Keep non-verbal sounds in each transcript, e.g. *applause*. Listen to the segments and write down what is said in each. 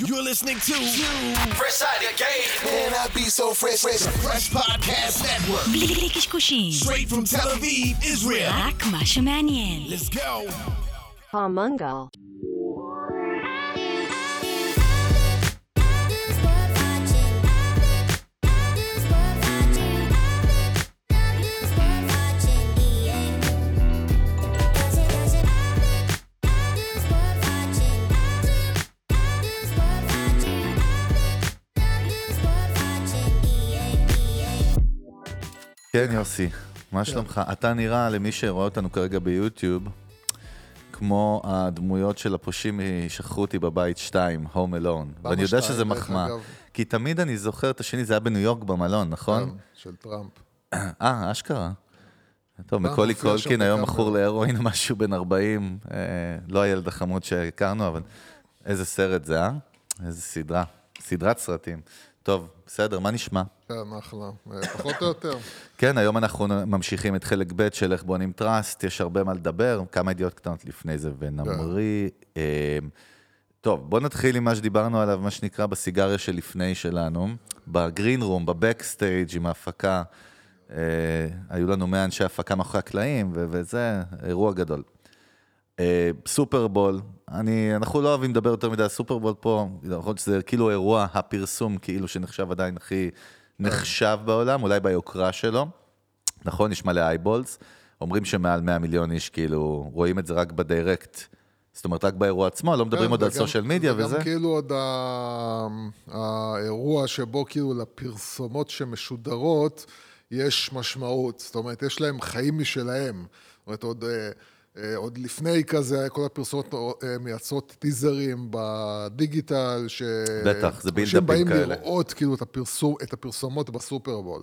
You're listening to you. Fresh Out of Game. and I be so fresh, fresh, fresh podcast network. Straight from Tel Aviv, Israel. Black Let's go. Palmungal. כן, יוסי, מה שלומך? אתה נראה, למי שרואה אותנו כרגע ביוטיוב, כמו הדמויות של הפושעים משכחו אותי בבית 2, Home Alone. ואני יודע שזה מחמאה. כי תמיד אני זוכר את השני, זה היה בניו יורק במלון, נכון? כן, של טראמפ. *clears throat* אה, אשכרה. טוב, גם מקולי קולקין היום. מכור להרואין, *laughs* משהו בן 40, אה, לא הילד החמוד שהכרנו, אבל איזה סרט זה, אה? איזה סדרה. סדרת סרטים. טוב, בסדר, מה נשמע? כן, אחלה. אה, פחות או יותר. כן, היום אנחנו ממשיכים את חלק ב' של איך בונים trust, יש הרבה מה לדבר, כמה ידיעות קטנות לפני זה, ונמריא. אה, טוב, בוא נתחיל עם מה שדיברנו עליו, מה שנקרא בסיגריה שלפני שלנו, ב green room, ב backstage עם ההפקה. אה, היו לנו 100 אנשי הפקה מאחורי הקלעים, וזה אירוע גדול. אה, סופרבול, אני, אנחנו לא אוהבים לדבר יותר מדי על סופרבול פה, יכול להיות שזה כאילו אירוע הפרסום, כאילו שנחשב עדיין הכי נחשב בעולם, אולי ביוקרה שלו. נכון, יש מלא אייבולס, אומרים שמעל 100 מיליון איש כאילו רואים את זה רק בדיירקט, זאת אומרת רק באירוע עצמו, לא מדברים כן, עוד על סושיאל מדיה וזה. וגם כאילו עוד האירוע שבו כאילו לפרסומות שמשודרות יש משמעות, זאת אומרת, יש להם חיים משלהם. זאת אומרת, עוד... אה, עוד לפני כזה, כל הפרסומות אה, מייצרות טיזרים בדיגיטל, ש... בטח, זה בילדאפים כאלה. לראות כאילו את, הפרסום, את הפרסומות בסופרבול.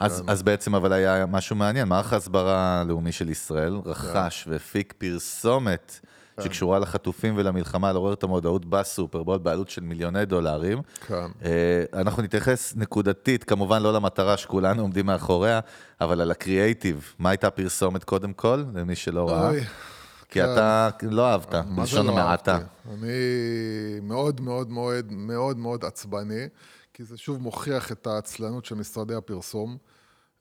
אז, אז בעצם אבל היה משהו מעניין, מערך ההסברה הלאומי של ישראל רכש והפיק פרסומת שקשורה לחטופים ולמלחמה לעורר את המודעות בסופרבול בעלות של מיליוני דולרים. כן. אה, אנחנו נתייחס נקודתית, כמובן לא למטרה שכולנו עומדים מאחוריה, אבל על הקריאייטיב. מה הייתה הפרסומת קודם כל, למי שלא ראה? כי כן. אתה לא אהבת, זה בלשון לא המעטה. אהבתי? אני מאוד מאוד מאוד מאוד מאוד עצבני, כי זה שוב מוכיח את העצלנות של משרדי הפרסום.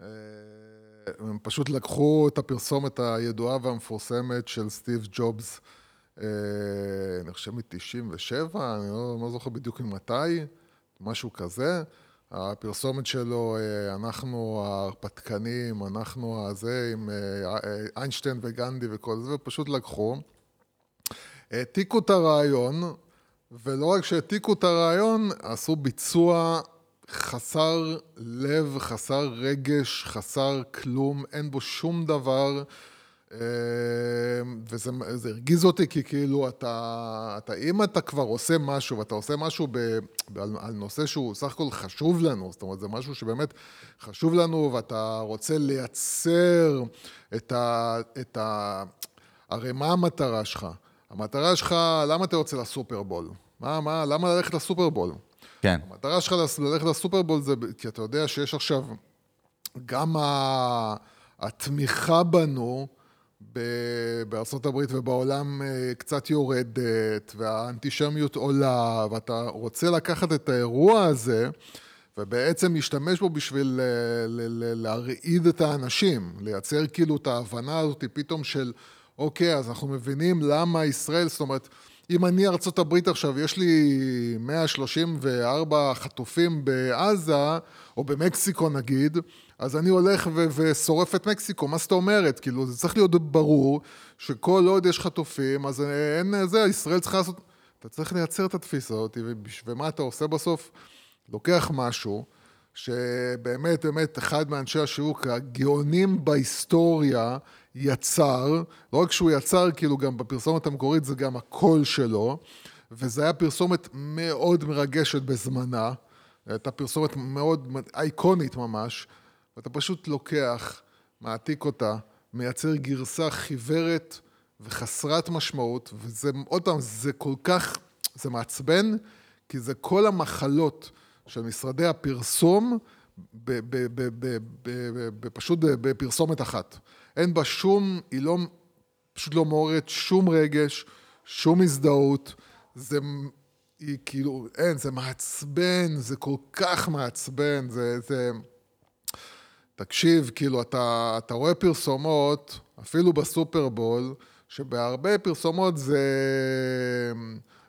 אה, הם פשוט לקחו את הפרסומת הידועה והמפורסמת של סטיב ג'ובס, אני חושב מ-97, אני לא, לא זוכר בדיוק ממתי, משהו כזה. הפרסומת שלו, אה, אנחנו ההרפתקנים, אנחנו הזה, עם אה, אה, איינשטיין וגנדי וכל זה, ופשוט לקחו. העתיקו את הרעיון, ולא רק שהעתיקו את הרעיון, עשו ביצוע חסר לב, חסר רגש, חסר כלום, אין בו שום דבר. אה, וזה זה הרגיז אותי, כי כאילו אתה, אתה, אם אתה כבר עושה משהו, ואתה עושה משהו ב, ב, על, על נושא שהוא סך הכל חשוב לנו, זאת אומרת, זה משהו שבאמת חשוב לנו, ואתה רוצה לייצר את ה... את ה הרי מה המטרה שלך? המטרה שלך, למה אתה יוצא לסופרבול? מה, מה, למה ללכת לסופרבול? כן. המטרה שלך ללכת לסופרבול זה כי אתה יודע שיש עכשיו גם ה- התמיכה בנו ב- בארצות הברית ובעולם אה, קצת יורדת, והאנטישמיות עולה, ואתה רוצה לקחת את האירוע הזה ובעצם להשתמש בו בשביל אה, להרעיד את האנשים, לייצר כאילו את ההבנה הזאת פתאום של, אוקיי, אז אנחנו מבינים למה ישראל, זאת אומרת, אם אני ארצות הברית עכשיו, יש לי 134 חטופים בעזה, או במקסיקו נגיד, אז אני הולך ו- ושורף את מקסיקו, מה זאת אומרת? כאילו, זה צריך להיות ברור שכל עוד יש חטופים, אז אין זה, ישראל צריכה לעשות... אתה צריך לייצר את התפיסה הזאת, ומה אתה עושה בסוף? לוקח משהו, שבאמת, באמת, אחד מאנשי השיווק הגאונים בהיסטוריה יצר, לא רק שהוא יצר, כאילו גם בפרסומת המקורית זה גם הקול שלו, וזו הייתה פרסומת מאוד מרגשת בזמנה, הייתה פרסומת מאוד אייקונית ממש, ואתה פשוט לוקח, מעתיק אותה, מייצר גרסה חיוורת וחסרת משמעות, וזה, עוד פעם, זה כל כך, זה מעצבן, כי זה כל המחלות של משרדי הפרסום, פשוט בפרסומת אחת. אין בה שום, היא לא, פשוט לא מעוררת שום רגש, שום הזדהות. זה, היא כאילו, אין, זה מעצבן, זה כל כך מעצבן, זה, זה... תקשיב, כאילו, אתה, אתה רואה פרסומות, אפילו בסופרבול, שבהרבה פרסומות זה...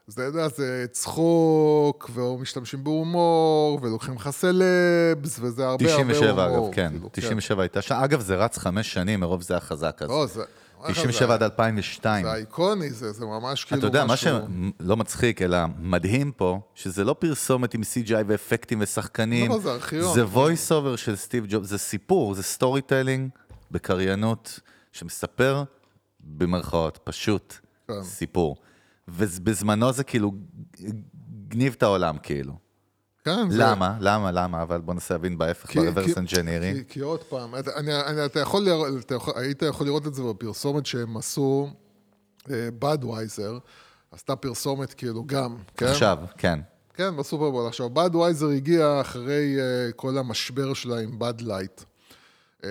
זה, אתה יודע, זה צחוק, ומשתמשים בהומור, ולוקחים לך סלבס, וזה הרבה הרבה הומור. 97 אגב, כן. כאילו, 97 הייתה שם. אגב, זה רץ חמש שנים, מרוב זה היה חזק אז. לא, זה... 97 עד 2002. זה איקוני, זה, זה ממש כאילו אתה יודע, מה משהו... שלא מצחיק, אלא מדהים פה, שזה לא פרסומת עם CGI ואפקטים ושחקנים. לא, זה ארכיון. זה voice over של סטיב ג'ובס, זה סיפור, זה storytelling בקריינות, שמספר, במרכאות, פשוט כן. סיפור. ובזמנו זה כאילו הגניב את העולם, כאילו. כן, זה... למה? למה? למה? אבל בוא ננסה להבין בהפך, כי- ב reverse כי-. כי, עוד פעם, אתה, אני, אני, אתה יכול לראות, אתה יכול, היית יכול לראות את זה בפרסומת שהם עשו, בדווייזר, עשתה פרסומת כאילו גם, כן? עכשיו, כן. כן, בסופרבול. עכשיו, בדווייזר הגיע אחרי אה, כל המשבר שלה עם בד לייט, uh,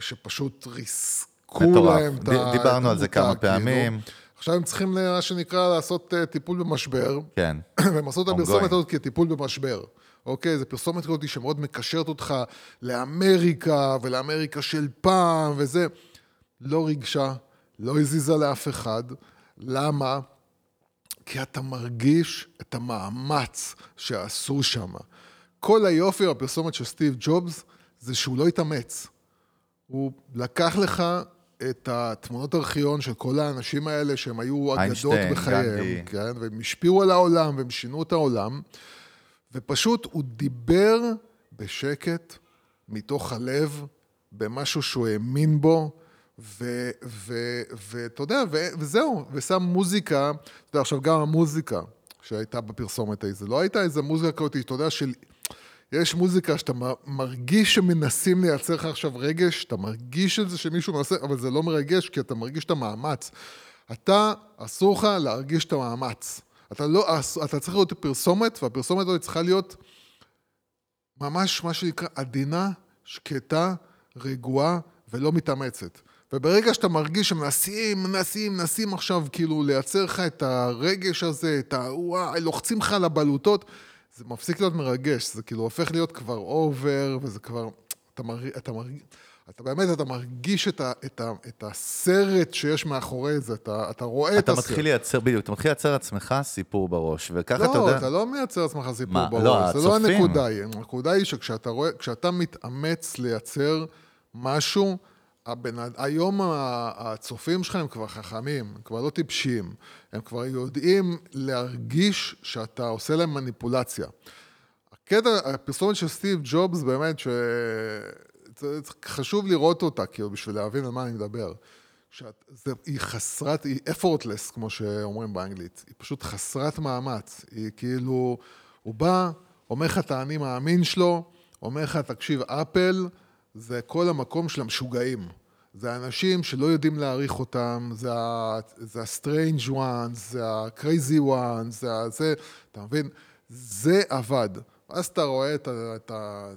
שפשוט ריסקו מטורף. להם את ה... דיברנו על זה כמה כאילו. עכשיו הם צריכים, מה שנקרא, לעשות uh, טיפול במשבר. כן. *coughs* והם עשו את. הפרסומת הזאת כטיפול במשבר. אוקיי? זו פרסומת כזאת שמאוד מקשרת אותך לאמריקה ולאמריקה של פעם וזה. לא ריגשה, לא הזיזה לאף אחד. למה? כי אתה מרגיש את המאמץ שעשו שם. כל היופי בפרסומת של סטיב ג'ובס זה שהוא לא התאמץ. הוא לקח לך את התמונות ארכיון של כל האנשים האלה שהם היו אגדות בחייהם, גנדי. כן? והם השפיעו על העולם והם שינו את העולם, ופשוט הוא דיבר בשקט, מתוך הלב, במשהו שהוא האמין בו, ואתה יודע, וזהו, ושם מוזיקה, אתה יודע, עכשיו גם המוזיקה שהייתה בפרסומת ההיא, זה לא הייתה איזה מוזיקה כזאת, אתה יודע, של... יש מוזיקה שאתה מרגיש שמנסים לייצר לך עכשיו רגש, אתה מרגיש את זה שמישהו מנסה, אבל זה לא מרגש, כי אתה מרגיש את המאמץ. אתה, אסור לך להרגיש את המאמץ. אתה לא, אתה צריך להיות פרסומת, והפרסומת הזאת צריכה להיות ממש מה שנקרא עדינה, שקטה, רגועה ולא מתאמצת. וברגע שאתה מרגיש שמנסים, מנסים, מנסים עכשיו כאילו לייצר לך את הרגש הזה, את ה... וואי, לוחצים לך על הבלוטות, זה מפסיק להיות מרגש, זה כאילו הופך להיות כבר אובר, וזה כבר... אתה מרגיש... אתה, מרג... אתה באמת, אתה מרגיש את, ה... את, ה... את הסרט שיש מאחורי זה, אתה, אתה רואה את אתה הסרט. מתחיל לייצר, בדיוק, אתה מתחיל לייצר לעצמך סיפור בראש, וככה אתה לא, יודע... אתה לא מייצר לעצמך סיפור מה? בראש, לא, זה לא הצופים. הנקודה היא. הנקודה היא שכשאתה רואה, מתאמץ לייצר משהו, אד- היום הצופים שלך הם כבר חכמים, הם כבר לא טיפשים, הם כבר יודעים להרגיש שאתה עושה להם מניפולציה. הקטע, הפרסומת של סטיב ג'ובס, באמת, ש... זה- זה חשוב לראות אותה, כאילו, בשביל להבין על מה אני מדבר. שאת, זה, היא חסרת, היא effortless, כמו שאומרים באנגלית. היא פשוט חסרת מאמץ. היא כאילו, הוא בא, אומר לך את האני מאמין שלו, אומר לך, תקשיב, אפל זה כל המקום של המשוגעים. זה האנשים שלא יודעים להעריך אותם, זה ה-strange ones, זה ה-crazy ones, זה ה... זה, אתה מבין? זה עבד. ואז אתה רואה את ה... את ה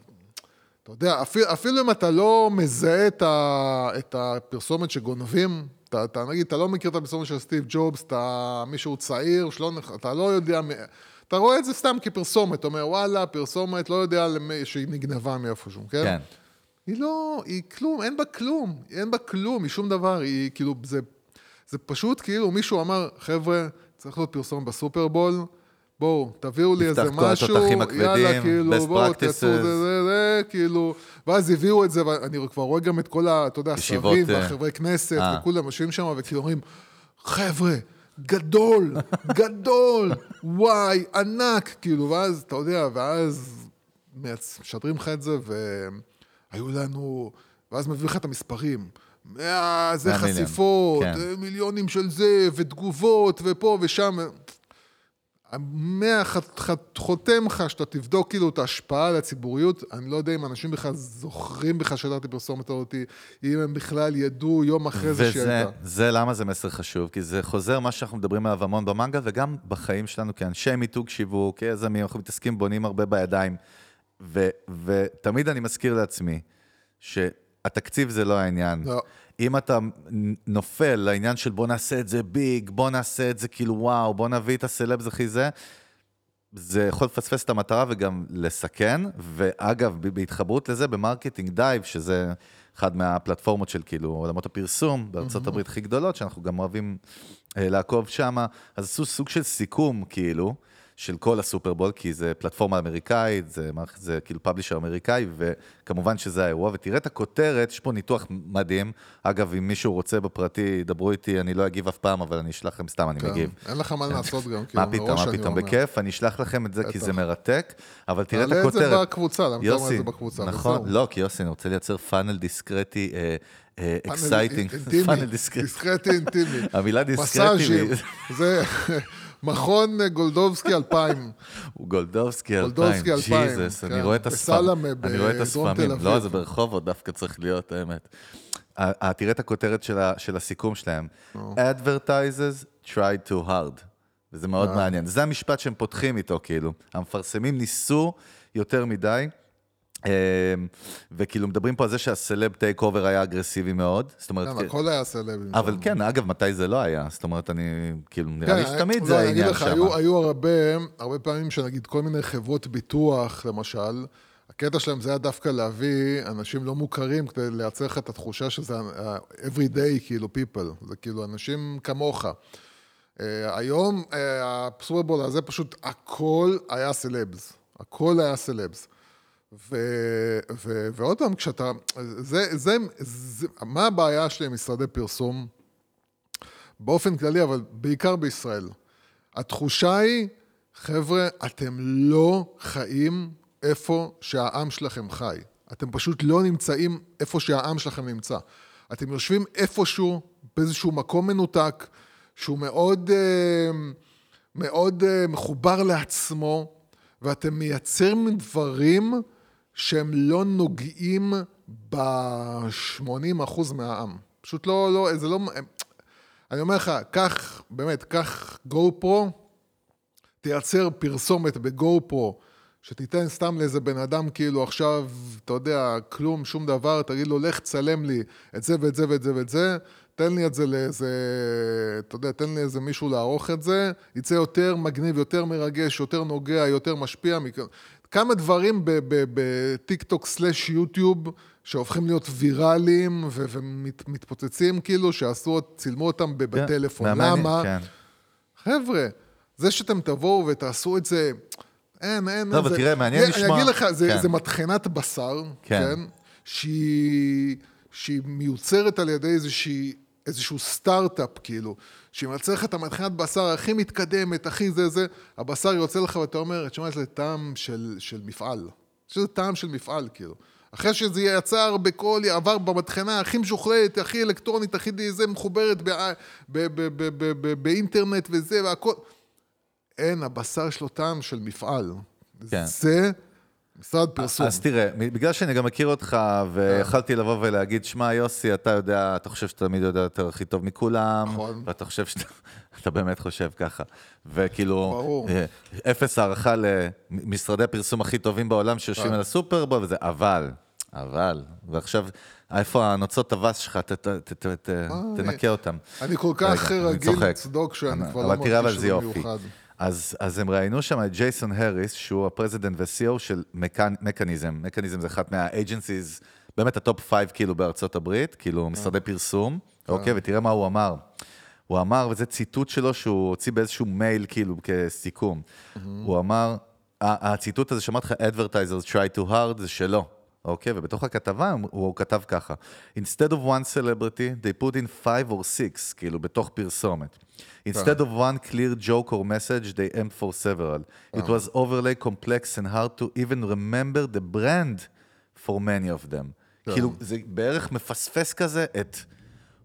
אתה יודע, אפילו, אפילו אם אתה לא מזהה את, ה, את הפרסומת שגונבים, אתה, אתה נגיד, אתה לא מכיר את הפרסומת של סטיב ג'ובס, אתה מישהו צעיר, שלא, אתה לא יודע, אתה רואה את זה סתם כפרסומת, אתה אומר, וואלה, פרסומת, לא יודע למי, שהיא נגנבה מאיפשהו, כן? כן. היא לא, היא כלום, אין בה כלום, אין בה כלום, משום דבר, היא כאילו, זה, זה פשוט כאילו מישהו אמר, חבר'ה, צריך להיות פרסומת בסופרבול, בואו, תביאו לי איזה משהו, הכבדים, יאללה, כאילו, בואו. תעשו זה, זה, זה, כאילו, ואז הביאו את זה, ואני כבר רואה גם את כל ה, אתה יודע, השרים אה, והחברי כנסת, אה. וכולם יושבים שם, וכאילו אומרים, חבר'ה, גדול, *laughs* גדול, וואי, ענק, כאילו, ואז, אתה יודע, ואז משדרים לך את זה, והיו לנו, ואז מביא לך את המספרים. מאה, זה מאה חשיפות, כן. אה, מיליונים של זה, ותגובות, ופה ושם. ח- חותם לך שאתה תבדוק כאילו את ההשפעה על הציבוריות, אני לא יודע אם אנשים בכלל זוכרים בכלל שידעתי פרסומת הזאת, אם הם בכלל ידעו יום אחרי זה וזה שידע. זה למה זה מסר חשוב, כי זה חוזר מה שאנחנו מדברים עליו המון במנגה, וגם בחיים שלנו כאנשי מיתוג שיווק, כיזמים, אנחנו מתעסקים, בונים הרבה בידיים. ו, ותמיד אני מזכיר לעצמי שהתקציב זה לא העניין. לא. אם אתה נופל לעניין של בוא נעשה את זה big, בוא נעשה את זה כאילו וואו, בוא נביא את הסלבס הכי זה, זה יכול לפספס את המטרה וגם לסכן, ואגב, בהתחברות לזה, ב Marketing Dive, שזה אחד מהפלטפורמות של כאילו עולמות הפרסום בארצות הברית הכי גדולות, שאנחנו גם אוהבים אה, לעקוב שמה, אז עשו סוג של סיכום, כאילו, של כל הסופרבול, כי זה פלטפורמה אמריקאית, זה, זה כאילו publisher אמריקאי, וכמובן שזה האירוע, ותראה את הכותרת, יש פה ניתוח מדהים. אגב, אם מישהו רוצה בפרטי, דברו איתי, אני לא אגיב אף פעם, אבל אני אשלח לכם סתם, אני כן. מגיב. אין לך מה לעשות גם, *laughs* מה כאילו, פתאום, מראש מה פתאום. בכיף, אני אשלח לכם את זה כי זה. מרתק, אבל תראה את תעלה את הכותרת. זה בקבוצה, למה אתה אומר את זה בקבוצה? נכון. לא, כי יוסי, אני רוצה לייצר פאנל דיסקרטי, exciting, פאנל דיסקרטי. דיסקרטי אינטימי. המילה דיסקרטי, מסאז'ים, היא- זה *laughs* מכון גולדובסקי 2000. הוא גולדובסקי גולדובסקי 2000, 2000, ג'יזוס, אני כן, רואה את. בסלמה, אני רואה את הספמים. לא, זה ברחובות דווקא צריך להיות, האמת. ה- ה- תראה את הכותרת של הסיכום שלהם. Advertisers try too hard. וזה מאוד אה. מעניין. זה המשפט שהם פותחים איתו, כאילו. המפרסמים ניסו יותר מדי. אה, וכאילו מדברים פה על זה שה celeb takeover היה אגרסיבי מאוד. זאת אומרת, כן, הכל היה סלבים. אבל שם. כן, אגב, מתי זה לא היה? זאת אומרת, אני, כאילו, נראה לי כן, שתמיד לא, זה אני אגיד העניין שם. היו, הרבה, הרבה פעמים שנגיד כל מיני חברות ביטוח, למשל, הקטע שלהם זה היה דווקא להביא אנשים לא מוכרים כדי לייצר לך את התחושה שזה ה- everyday כאילו people, זה כאילו אנשים כמוך. Uh, היום הסופרבול הזה פשוט הכל היה סלבס, הכל היה סלבס. ו, ו, ועוד פעם, כשאתה, זה, זה, זה, מה הבעיה שלי עם משרדי פרסום? באופן כללי, אבל בעיקר בישראל. התחושה היא, חבר'ה, אתם לא חיים איפה שהעם שלכם חי. אתם פשוט לא נמצאים איפה שהעם שלכם נמצא. אתם יושבים איפשהו, באיזשהו מקום מנותק, שהוא מאוד, אה, מאוד אה, מחובר לעצמו, ואתם מייצרים דברים שהם לא נוגעים ב-80% מהעם. פשוט לא, לא, זה לא... אני אומר לך, קח, באמת, קח גו פרו, תייצר פרסומת בגו פרו, שתיתן סתם לאיזה בן אדם כאילו עכשיו, אתה יודע, כלום, שום דבר, תגיד לו, לך תצלם לי את זה ואת זה ואת זה ואת זה, תן לי את זה לאיזה, אתה יודע, תן לי איזה מישהו לערוך את זה, יצא יותר מגניב, יותר מרגש, יותר נוגע, יותר משפיע. כמה דברים בטיק טוק סלאש יוטיוב שהופכים להיות ויראליים ומתפוצצים כאילו, שעשו, צילמו אותם כן, בטלפון. מהמעניין, למה? כן. חבר'ה, זה שאתם תבואו ותעשו את זה, אין, אין, לא. אבל זה- תראה, מעניין אני לשמוע- אגיד לך, זה, כן. זה מטחנת בשר, כן. כן? שהיא, שהיא מיוצרת על ידי איזושהי, איזשהו סטארט-אפ, כאילו, שהיא מייצרת לך את המטחנת בשר הכי מתקדמת, הכי זה זה, הבשר יוצא לך ואתה אומר, תשמע, זה טעם של, של מפעל. יש לזה טעם של מפעל, כאילו. אחרי שזה יצר בכל, עבר במטחנה הכי משוכללת, הכי אלקטרונית, הכי זה מחוברת באינטרנט וזה והכל. אין, הבשר שלו טעם של מפעל. כן. זה משרד פרסום. אז תראה, בגלל שאני גם מכיר אותך, ויכלתי לבוא ולהגיד, שמע, יוסי, אתה יודע, אתה חושב שאתה תמיד יודע יותר הכי טוב מכולם, נכון. ואתה חושב שאתה *laughs* אתה באמת חושב ככה. וכאילו, ברור. אה, אפס הערכה למשרדי הפרסום הכי טובים בעולם שיושבים אה. על הסופרבול, וזה אבל, אבל, ועכשיו, איפה הנוצות אבס שלך, ת- תנקה אותם. אני כל כך רגיל. לצדוק שאני כבר לא תראה, אבל מרגיש זה שזה יופי. אז, אז הם ראיינו שם את ג'ייסון הריס, שהוא ה president ו-CEO של מקניזם. מקניזם זה אחת מה-agencies, באמת ה top five כאילו בארצות הברית, כאילו משרדי פרסום, אוקיי, ותראה מה הוא אמר. הוא אמר, וזה ציטוט שלו שהוא הוציא באיזשהו מייל כאילו כסיכום. הוא אמר, הציטוט הזה שאמרתי לך, advertisers try too hard, זה שלו. אוקיי, ובתוך הכתבה הוא, הוא כתב ככה, Instead of one celebrity, they put in five or six, כאילו, בתוך פרסומת. Instead of one clear joke or message, they aimed for several. It was overly complex and hard to even remember the brand for many of them. כאילו, זה בערך מפספס כזה את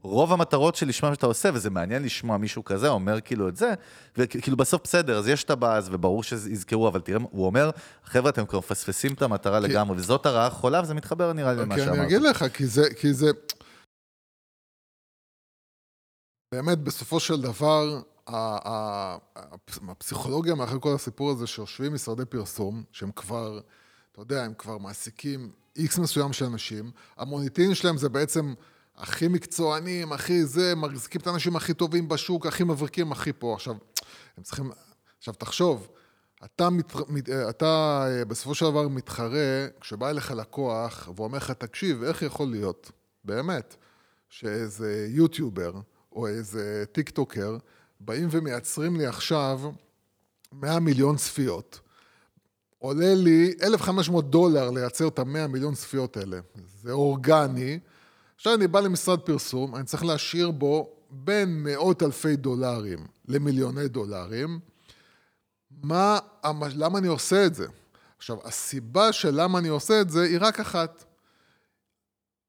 רוב המטרות שלשמם שאתה עושה, וזה מעניין לשמוע מישהו כזה אומר כאילו את זה, וכאילו בסוף בסדר, אז יש את הבאז, וברור שיזכרו, אבל תראה, הוא אומר, חבר'ה, אתם כבר מפספסים את המטרה לגמרי, וזאת הרעה חולה, וזה מתחבר נראה לי למה כי אני שאמרת. אגיד לך, כי זה, כי זה... באמת, בסופו של דבר, הפסיכולוגיה מאחורי כל הסיפור הזה, שיושבים משרדי פרסום, שהם כבר, אתה יודע, הם כבר מעסיקים איקס מסוים של אנשים, המוניטין שלהם זה בעצם הכי מקצוענים, הכי זה, מחזיקים את האנשים הכי טובים בשוק, הכי מבריקים, הכי פה. עכשיו, הם צריכים... עכשיו, תחשוב, אתה, מת, אתה אה, בסופו של דבר מתחרה, כשבא אליך לקוח ואומר לך, תקשיב, איך יכול להיות, באמת, שאיזה יוטיובר או איזה טיק טוקר באים ומייצרים לי עכשיו 100 מיליון צפיות. עולה לי 1,500 דולר לייצר את ה-100 מיליון צפיות האלה. זה אורגני. עכשיו אני בא למשרד פרסום, אני צריך להשאיר בו בין מאות אלפי דולרים למיליוני דולרים. מה, למה אני עושה את זה? עכשיו, הסיבה של למה אני עושה את זה היא רק אחת.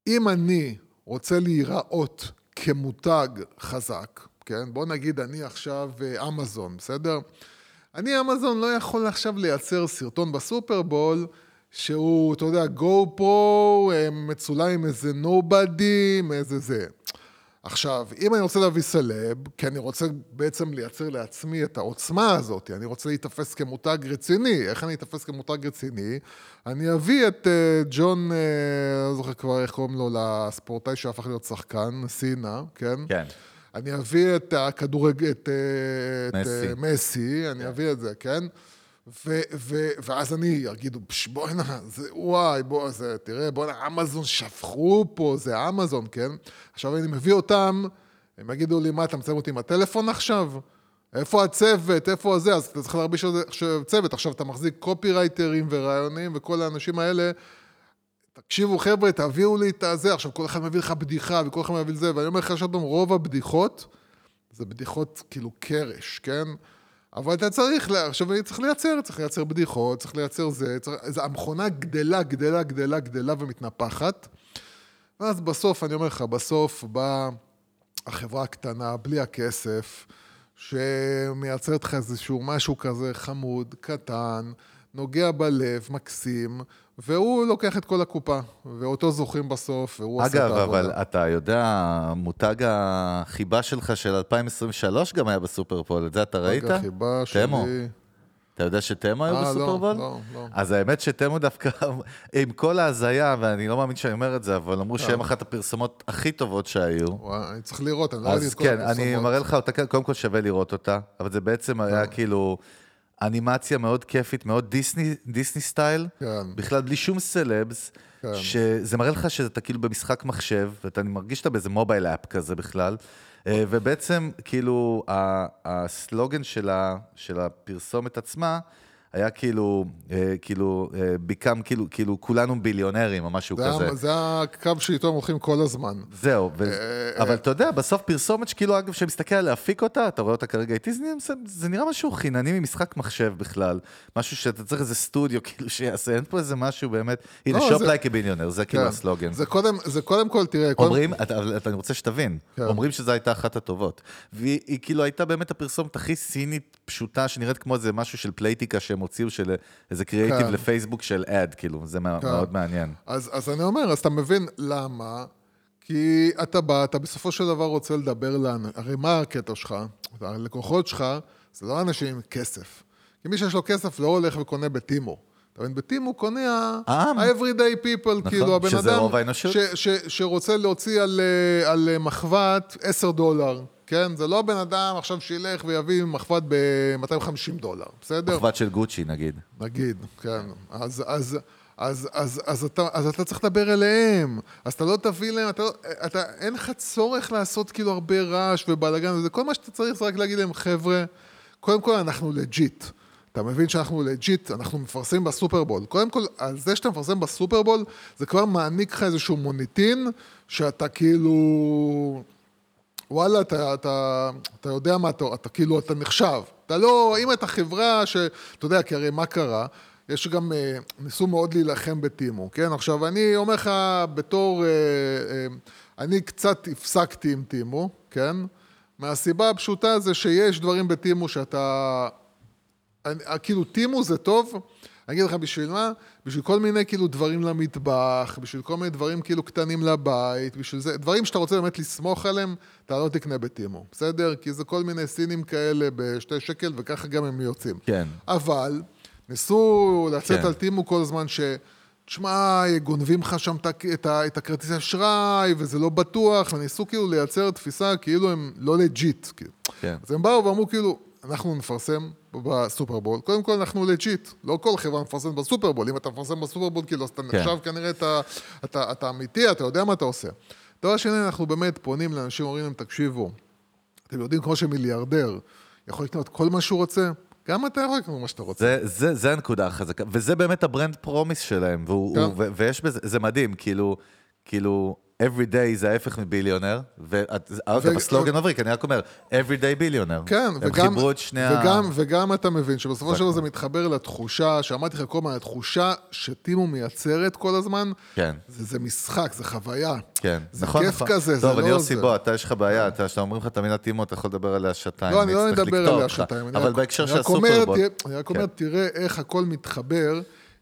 אם אני רוצה להיראות כמותג חזק, כן? בוא נגיד אני עכשיו אה, אמזון, בסדר? אני אמזון לא יכול עכשיו לייצר סרטון בסופרבול שהוא, אתה יודע, גו פרו, אה, מצולם עם איזה נובדי, עם איזה זה. עכשיו, אם אני רוצה להביא סלב, כי אני רוצה בעצם לייצר לעצמי את העוצמה הזאת, אני רוצה להיתפס כמותג רציני, איך אני אתפס כמותג רציני? אני אביא את uh, ג'ון, uh, לא זוכר כבר איך קוראים לו, לספורטאי שהפך להיות שחקן, סינה, כן? כן. אני אביא את הכדורגל, את, אה, את מסי. אה, מסי, אני אביא את זה, כן? ו, ו, ואז אני אגידו, "פש, בוא'נה, זה וואי, בוא, זה, תראה, בוא'נה, אמזון שפכו פה, זה אמזון, כן? עכשיו אני מביא אותם, הם יגידו לי, מה, אתה מצלם אותי עם הטלפון עכשיו? איפה הצוות, איפה הזה? אז אתה צריך להרביש זה עכשיו צוות. עכשיו אתה מחזיק קופירייטרים ורעיונים וכל האנשים האלה. תקשיבו חבר'ה, תביאו לי את הזה, עכשיו כל אחד מביא לך בדיחה וכל אחד מביא את זה, ואני אומר לך שאתם רוב הבדיחות זה בדיחות כאילו קרש, כן? אבל אתה צריך, לה- עכשיו צריך לייצר, צריך לייצר בדיחות, צריך לייצר זה, צריך, המכונה גדלה, גדלה, גדלה, גדלה ומתנפחת. ואז בסוף, אני אומר לך, בסוף באה החברה הקטנה, בלי הכסף, שמייצרת לך איזשהו משהו כזה חמוד, קטן, נוגע בלב, מקסים, והוא לוקח את כל הקופה, ואותו זוכרים בסוף, והוא עושה את אגב, העבודה. אבל אתה יודע, מותג החיבה שלך של 2023 גם היה בסופרפול, את זה אתה ראית? רגע, חיבה שלי... תמו. אתה יודע שתמו היו אה, לא, בסופרבול? לא, לא. אז האמת שתמו דווקא, *laughs* עם כל ההזיה, ואני לא מאמין שאני אומר את זה, אבל אמרו שהם אחת הפרסומות הכי טובות שהיו. וואי, אני צריך לראות, אני לא ראיתי אז את כל כן, אני הפרסומות. מראה לך אותה, קודם כל שווה לראות אותה, אבל זה בעצם היה כאילו אנימציה מאוד כיפית, מאוד דיסני, דיסני סטייל, כן. בכלל בלי שום סלבס, כן. שזה מראה לך שאתה כאילו במשחק מחשב, ואתה מרגיש שאתה באיזה מובייל אפ כזה בכלל, אה, ובעצם כאילו הסלוגן של ה- של הפרסומת עצמה, היה כאילו, אה, כאילו, אה, become, כאילו, כאילו, כולנו ביליונרים או משהו זה כזה. זה הקו שאיתו הם הולכים כל הזמן. זהו, ו... אה, אבל אתה יודע, בסוף פרסומת שכאילו, אגב, כשמסתכל על להפיק אותה, אתה רואה אותה כרגע איתי, זה, זה, זה נראה משהו חינני ממשחק מחשב בכלל. משהו שאתה צריך איזה סטודיו, *laughs* כאילו, שיעשה, אין פה איזה משהו באמת, הנה, לא, shop זה- like billionaire, זה כאילו כן. הסלוגן. זה קודם, זה קודם כל, תראה, קודם, אומרים, אתה, אתה- אני רוצה שתבין, כן. אומרים שזו הייתה אחת הטובות. והיא היא כאילו הייתה באמת הפרסומת הכי צ'ינית, פשוטה, שנראית כמו איזה משהו של פלייטיקה שהם הוציאו, של איזה קריאייטיב כן. לפייסבוק של ad, כאילו, זה כן. מאוד מעניין. אז, אז אני אומר, אז אתה מבין למה? כי אתה בא, אתה בסופו של דבר רוצה לדבר לאנשים, הרי מה הקטע שלך? הלקוחות שלך זה לא אנשים עם כסף. כי מי שיש לו כסף לא הולך וקונה בטימו. אתה מבין? בטימו קונה ה- העם. ה-everyday people, כאילו הבן שזה אדם רוב האנושות. ש, ש, שרוצה להוציא על, אה, על אה, מחבת 10 דולר, כן? זה לא בן אדם עכשיו שילך ויביא מחבת ב-250 דולר, בסדר? מחבת של גוצ'י, נגיד. נגיד, כן. אז, אז, אז, אז, אז, אתה, אז אתה צריך לדבר אליהם. אז אתה לא תביא להם, אתה, לא- אתה, אין לך צורך לעשות כאילו הרבה רעש ובלאגן וזה. כל מה שאתה צריך זה רק להגיד להם, חבר'ה, קודם כל אנחנו legit. אתה מבין שאנחנו legit, אנחנו מפרסמים בסופרבול. קודם כל, על זה שאתה מפרסם בסופרבול, זה כבר מעניק לך איזשהו מוניטין, שאתה כאילו... וואלה, אתה, אתה, אתה יודע מה, אתה, אתה כאילו, אתה נחשב. אתה לא, אם אתה חברה ש... אתה יודע, כי הרי מה קרה? יש גם, אה, ניסו מאוד להילחם בטימו, כן? עכשיו, אני אומר לך, בתור, אה, אה, אני קצת הפסקתי עם טימו, כן? מהסיבה הפשוטה זה שיש דברים בטימו שאתה... אני, כאילו, טימו זה טוב, אני אגיד לך בשביל מה? בשביל כל מיני כאילו דברים למטבח, בשביל כל מיני דברים כאילו קטנים לבית, בשביל זה, דברים שאתה רוצה באמת לסמוך עליהם, אתה לא תקנה בטימו, בסדר? כי זה כל מיני סינים כאלה בשתי שקל, וככה גם הם יוצאים. כן. אבל ניסו לצאת כן. על טימו כל הזמן ש... תשמע, גונבים לך שם את את הכרטיס אשראי, וזה לא בטוח, וניסו כאילו לייצר תפיסה כאילו הם לא legit. כאילו. כן. אז הם באו ואמרו כאילו, אנחנו נפרסם בסופרבול, קודם כל אנחנו legit, לא כל חברה מפרסמת בסופרבול, אם אתה מפרסם בסופרבול, כאילו, אז אתה כן. נחשב כנראה אתה, אתה, אתה אמיתי, אתה יודע מה אתה עושה. דבר שני, אנחנו באמת פונים לאנשים, אומרים להם, תקשיבו, אתם יודעים, כמו שמיליארדר יכול לקנות כל מה שהוא רוצה, גם אתה יכול לקנות מה שאתה רוצה. זה, זה, זה הנקודה החזקה, וזה באמת ה brand promise שלהם, והוא, כן. הוא, ו, ויש בזה, זה מדהים, כאילו, כאילו, every day זה ההפך מ billionaire, ואגב, ו- הסלוגן מבריק, אני רק אומר, every day billionaire. כן, הם וגם, חיברו את שני ה... וגם, וגם אתה מבין שבסופו זה של דבר. זה מתחבר לתחושה, שאמרתי לך כל הזמן, התחושה שטימו מייצרת כל הזמן, כן. זה, זה משחק, זה חוויה. כן, זה נכון, כיף נכון. כזה, זה טוב, לא אני יוסי, זה. בוא, אתה יש לך בעיה, אתה, כשאתה אומרים לך את המילה טימו, אתה יכול לדבר עליה שעתיים. לא, אני לא לקטוע עליה. שעתיים. אבל בהקשר של אומר. תראה- אני רק אומר, כן. תראה איך הכל מתחבר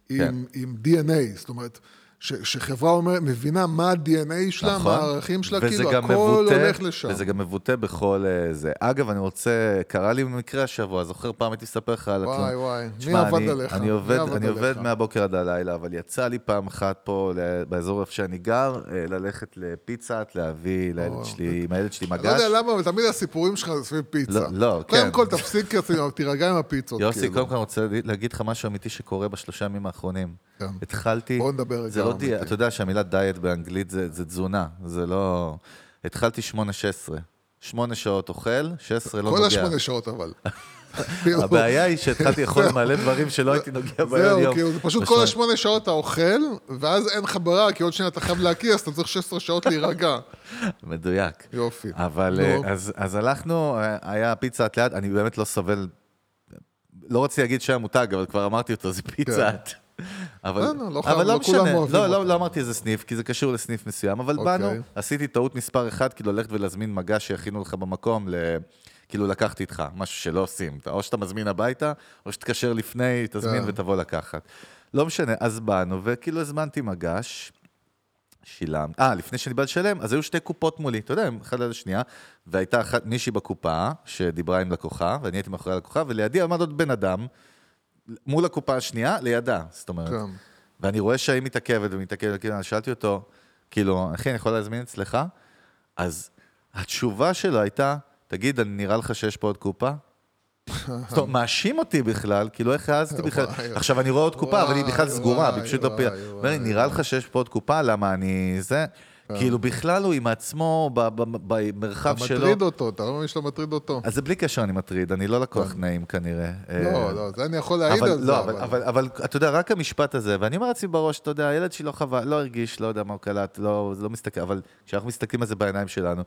כן. עם עם DNA, זאת אומרת, ש- שחברה אומר- מבינה מה ה-DNA שלה, מה הערכים שלה, נכון. כאילו, הכל מבוטא- הולך לשם. וזה גם מבוטא בכל אה, זה. אגב, אני רוצה, קרה לי מקרה השבוע, זוכר פעם הייתי לספר לך על וואי, וואי, מי תשמע, עבד אני- עליך? אני מי עובד, עבד אני עובד עליך? מהבוקר עד הלילה, אבל יצא לי פעם אחת פה, באזור איפה שאני גר, אה, ללכת לפיצה, להביא לילד שלי, עם הילד שלי אני לא מגש. יודע למה, אבל תמיד הסיפורים שלך זה סביב פיצה. לא, לא, קודם כן. כל, תפסיק, תירגע עם הפיצות. יוסי, כאילו. קודם כל אני רוצה להגיד לך משהו אמיתי שקורה בשלושה ימים האחרונים. כן. התחלתי... בוא נדבר רגע זה לא. דיאט, אתה יודע שהמילה דיאט באנגלית זה, זה תזונה, זה לא... התחלתי שמונה שש עשרה. שמונה שעות אוכל, שש עשרה לא כל נוגע. השמונה שעות, אבל. *laughs* הבעיה היא שהתחלתי לאכול מלא דברים שלא הייתי נוגע בהם זהו, יום. כאילו, זה פשוט כל השמונה שעות אתה אוכל, ואז אין לך ברירה, כי עוד שנייה אתה חייב להקיא, אז אתה צריך 16 שעות להירגע. *laughs* מדויק. יופי. אבל. אה, אז, הלכנו, אה, היה פיצה את ליד, אני באמת לא סובל, לא רציתי להגיד שם מותג, אבל כבר אמרתי אותו, זה פיצה את. אבל, לא, לא, לא לא לא משנה, אוהבים לא, לא, אותו. לא אמרתי איזה סניף, כי זה קשור לסניף מסוים, אבל אוקיי. באנו, עשיתי טעות מספר אחד, כאילו ללכת ולהזמין מגע שיכינו לך במקום, ל... כאילו לקחתי איתך, משהו שלא עושים, או שאתה מזמין הביתה, או שתתקשר לפני, תזמין כן. ותבוא לקחת. לא משנה, אז באנו, וכאילו הזמנתי מגש, שילם, אה, לפני שאני בא לשלם, אז היו שתי קופות מולי, אתה יודע, אחד ליד השנייה, והייתה אחת, מישהי בקופה, שדיברה עם לקוחה, ואני הייתי מאחורי הלקוחה, ולידי עמד עוד בן אדם, מול הקופה השנייה, לידה, זאת אומרת. כן. ואני רואה שהיא מתעכבת ומתעכבת, כאילו, שאלתי אותו, כאילו, אחי, אני יכול להזמין אצלך? אז התשובה שלו הייתה, תגיד, אני נראה לך שיש פה עוד קופה? *laughs* זאת אומרת, מאשים אותי בכלל, כאילו איך העזתי בכלל. עכשיו אני רואה עוד קופה, אבל היא בכלל סגורה, היא פשוט לא. אומר לי, וואי, נראה לך שיש פה עוד קופה, למה אני זה? כאילו בכלל הוא עם עצמו, במרחב אתה שלו. מטריד אותו, אתה לא מבין שאתה מטריד אותו. אז זה בלי קשר אני מטריד, אני לא לקוח נעים כנראה. לא, אה, לא, זה אני יכול להעיד על זה, לא, אבל, אתה יודע, רק המשפט הזה, ואני אומר לעצמי בראש, אתה יודע, הילד שלי לא חווה, לא הרגיש, לא יודע מה הוא קלט, לא, לא מסתכל, אבל כשאנחנו מסתכלים על זה בעיניים שלנו,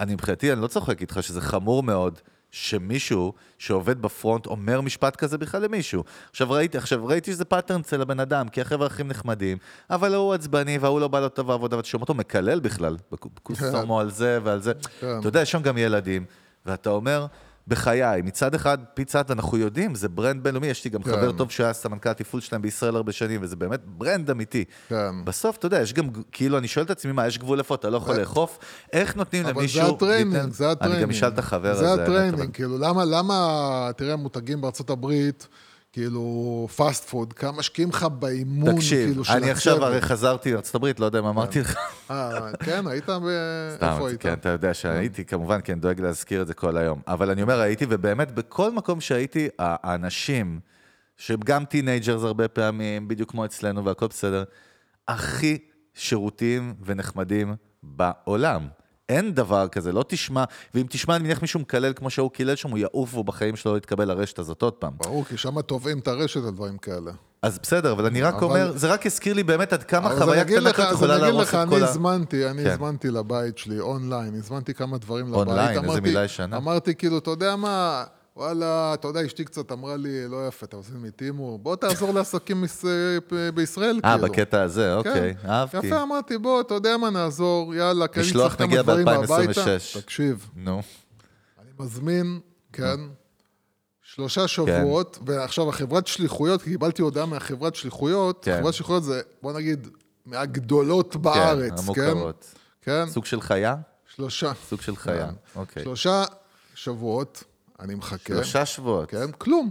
אני מבחינתי, אני לא צוחק איתך שזה חמור מאוד. שמישהו שעובד ב front אומר משפט כזה בכלל למישהו. עכשיו ראיתי, עכשיו ראיתי שזה pattern אצל הבן אדם, כי החבר'ה הכי נחמדים, אבל ההוא עצבני וההוא לא בא לו טוב בעבודה, ואתה שומע אותו מקלל בכלל, בקוסומו על זה ועל זה. כן. אתה יודע, יש שם גם ילדים, ואתה אומר, בחיי, מצד אחד, פיצת, אנחנו יודעים, זה brand בינלאומי, יש לי גם כן. חבר טוב שהיה סמנכ"ל התפעול שלהם בישראל הרבה שנים, וזה באמת brand אמיתי. כן. בסוף, אתה יודע, יש גם, כאילו, אני שואל את עצמי, מה, יש גבול איפה אתה לא יכול לאכוף? איך נותנים אבל למישהו... זה ה training, ניתן- זה ה training. אני גם אשאל את החבר הזה. זה ה training, אבל- כאילו, למה, למה, תראה, המותגים בארצות הברית, כאילו, fast food, כמה משקיעים לך באימון, תקשיב, כאילו, של אני עכשיו הצוות. הרי חזרתי לארצות הברית, לא יודע מה אמרתי לך. אה, כן, היית ב... סתם? כן, אתה יודע שהייתי, כמובן, כן, דואג להזכיר את זה כל היום. אבל אני אומר, הייתי, ובאמת, בכל מקום שהייתי, האנשים, שהם גם teenagers הרבה פעמים, בדיוק כמו אצלנו, והכל בסדר, הכי שירותיים ונחמדים בעולם. אין דבר כזה, לא תשמע, ואם תשמע, אני מניח מישהו מקלל כמו שהוא קילל שם, הוא יעוף והוא בחיים שלו לא יתקבל לרשת הזאת עוד פעם. ברור, כי שם תובעים את הרשת על דברים כאלה. אז בסדר, אבל אני רק אבל- אומר, זה רק הזכיר לי באמת עד כמה אבל אז חוויה אני אגיד קטנה לך- כזאת אז יכולה אני אגיד להרוס לך, את אני כל ה... הזמנתי, אני כן. הזמנתי לבית שלי אונליין, הזמנתי כמה דברים לבית. אונליין, איזה מילה ישנה. אמרתי, כאילו, אתה יודע מה, וואלה, אתה יודע, אשתי קצת אמרה לי, לא יפה, אתה עושה מטימו, בוא תעזור לעסקים מס- בישראל, אה, כאילו. בקטע הזה, אוקיי, כן. אהבתי. יפה, אמרתי, בוא, אתה יודע מה, נעזור, יאללה, כי אני משלוח צריך כמה מגיע דברים ב-2026. מהביתה. תקשיב, נו, אני מזמין, כן, שלושה שבועות, ועכשיו החברת שליחויות, קיבלתי הודעה מהחברת שליחויות, כן. חברת שליחויות זה, בוא נגיד, מהגדולות בארץ, כן? המוכרות. כן, סוג של חיה? שלושה. סוג של חיה, כן. אוקיי. שלושה שבועות, אני מחכה. שלושה שבועות. כן, כלום.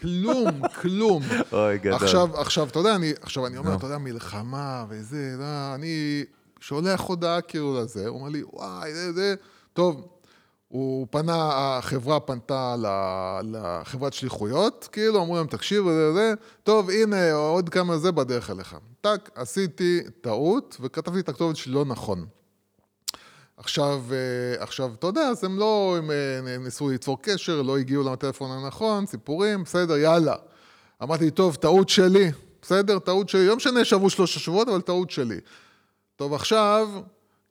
כלום, *laughs* כלום. אוי, גדול. עכשיו, עכשיו, אתה יודע, אני, עכשיו אני אומר. אתה יודע, מלחמה וזה, לא, אני שולח הודעה כאילו לזה, הוא אומר לי, וואי, זה, זה, טוב. הוא פנה, החברה פנתה לחברת שליחויות, כאילו, אמרו להם, תקשיבו, זה, זה, טוב, הנה, עוד כמה זה בדרך אליך. טאק, עשיתי טעות, וכתבתי את הכתובת שלי לא נכון. עכשיו, אה, עכשיו, אתה יודע, אז הם לא, הם אה, ניסו ליצור קשר, לא הגיעו לטלפון הנכון, סיפורים, בסדר, יאללה. אמרתי, טוב, טעות שלי, בסדר, טעות שלי, לא משנה שעברו שלושה שבועות, אבל טעות שלי. טוב, עכשיו,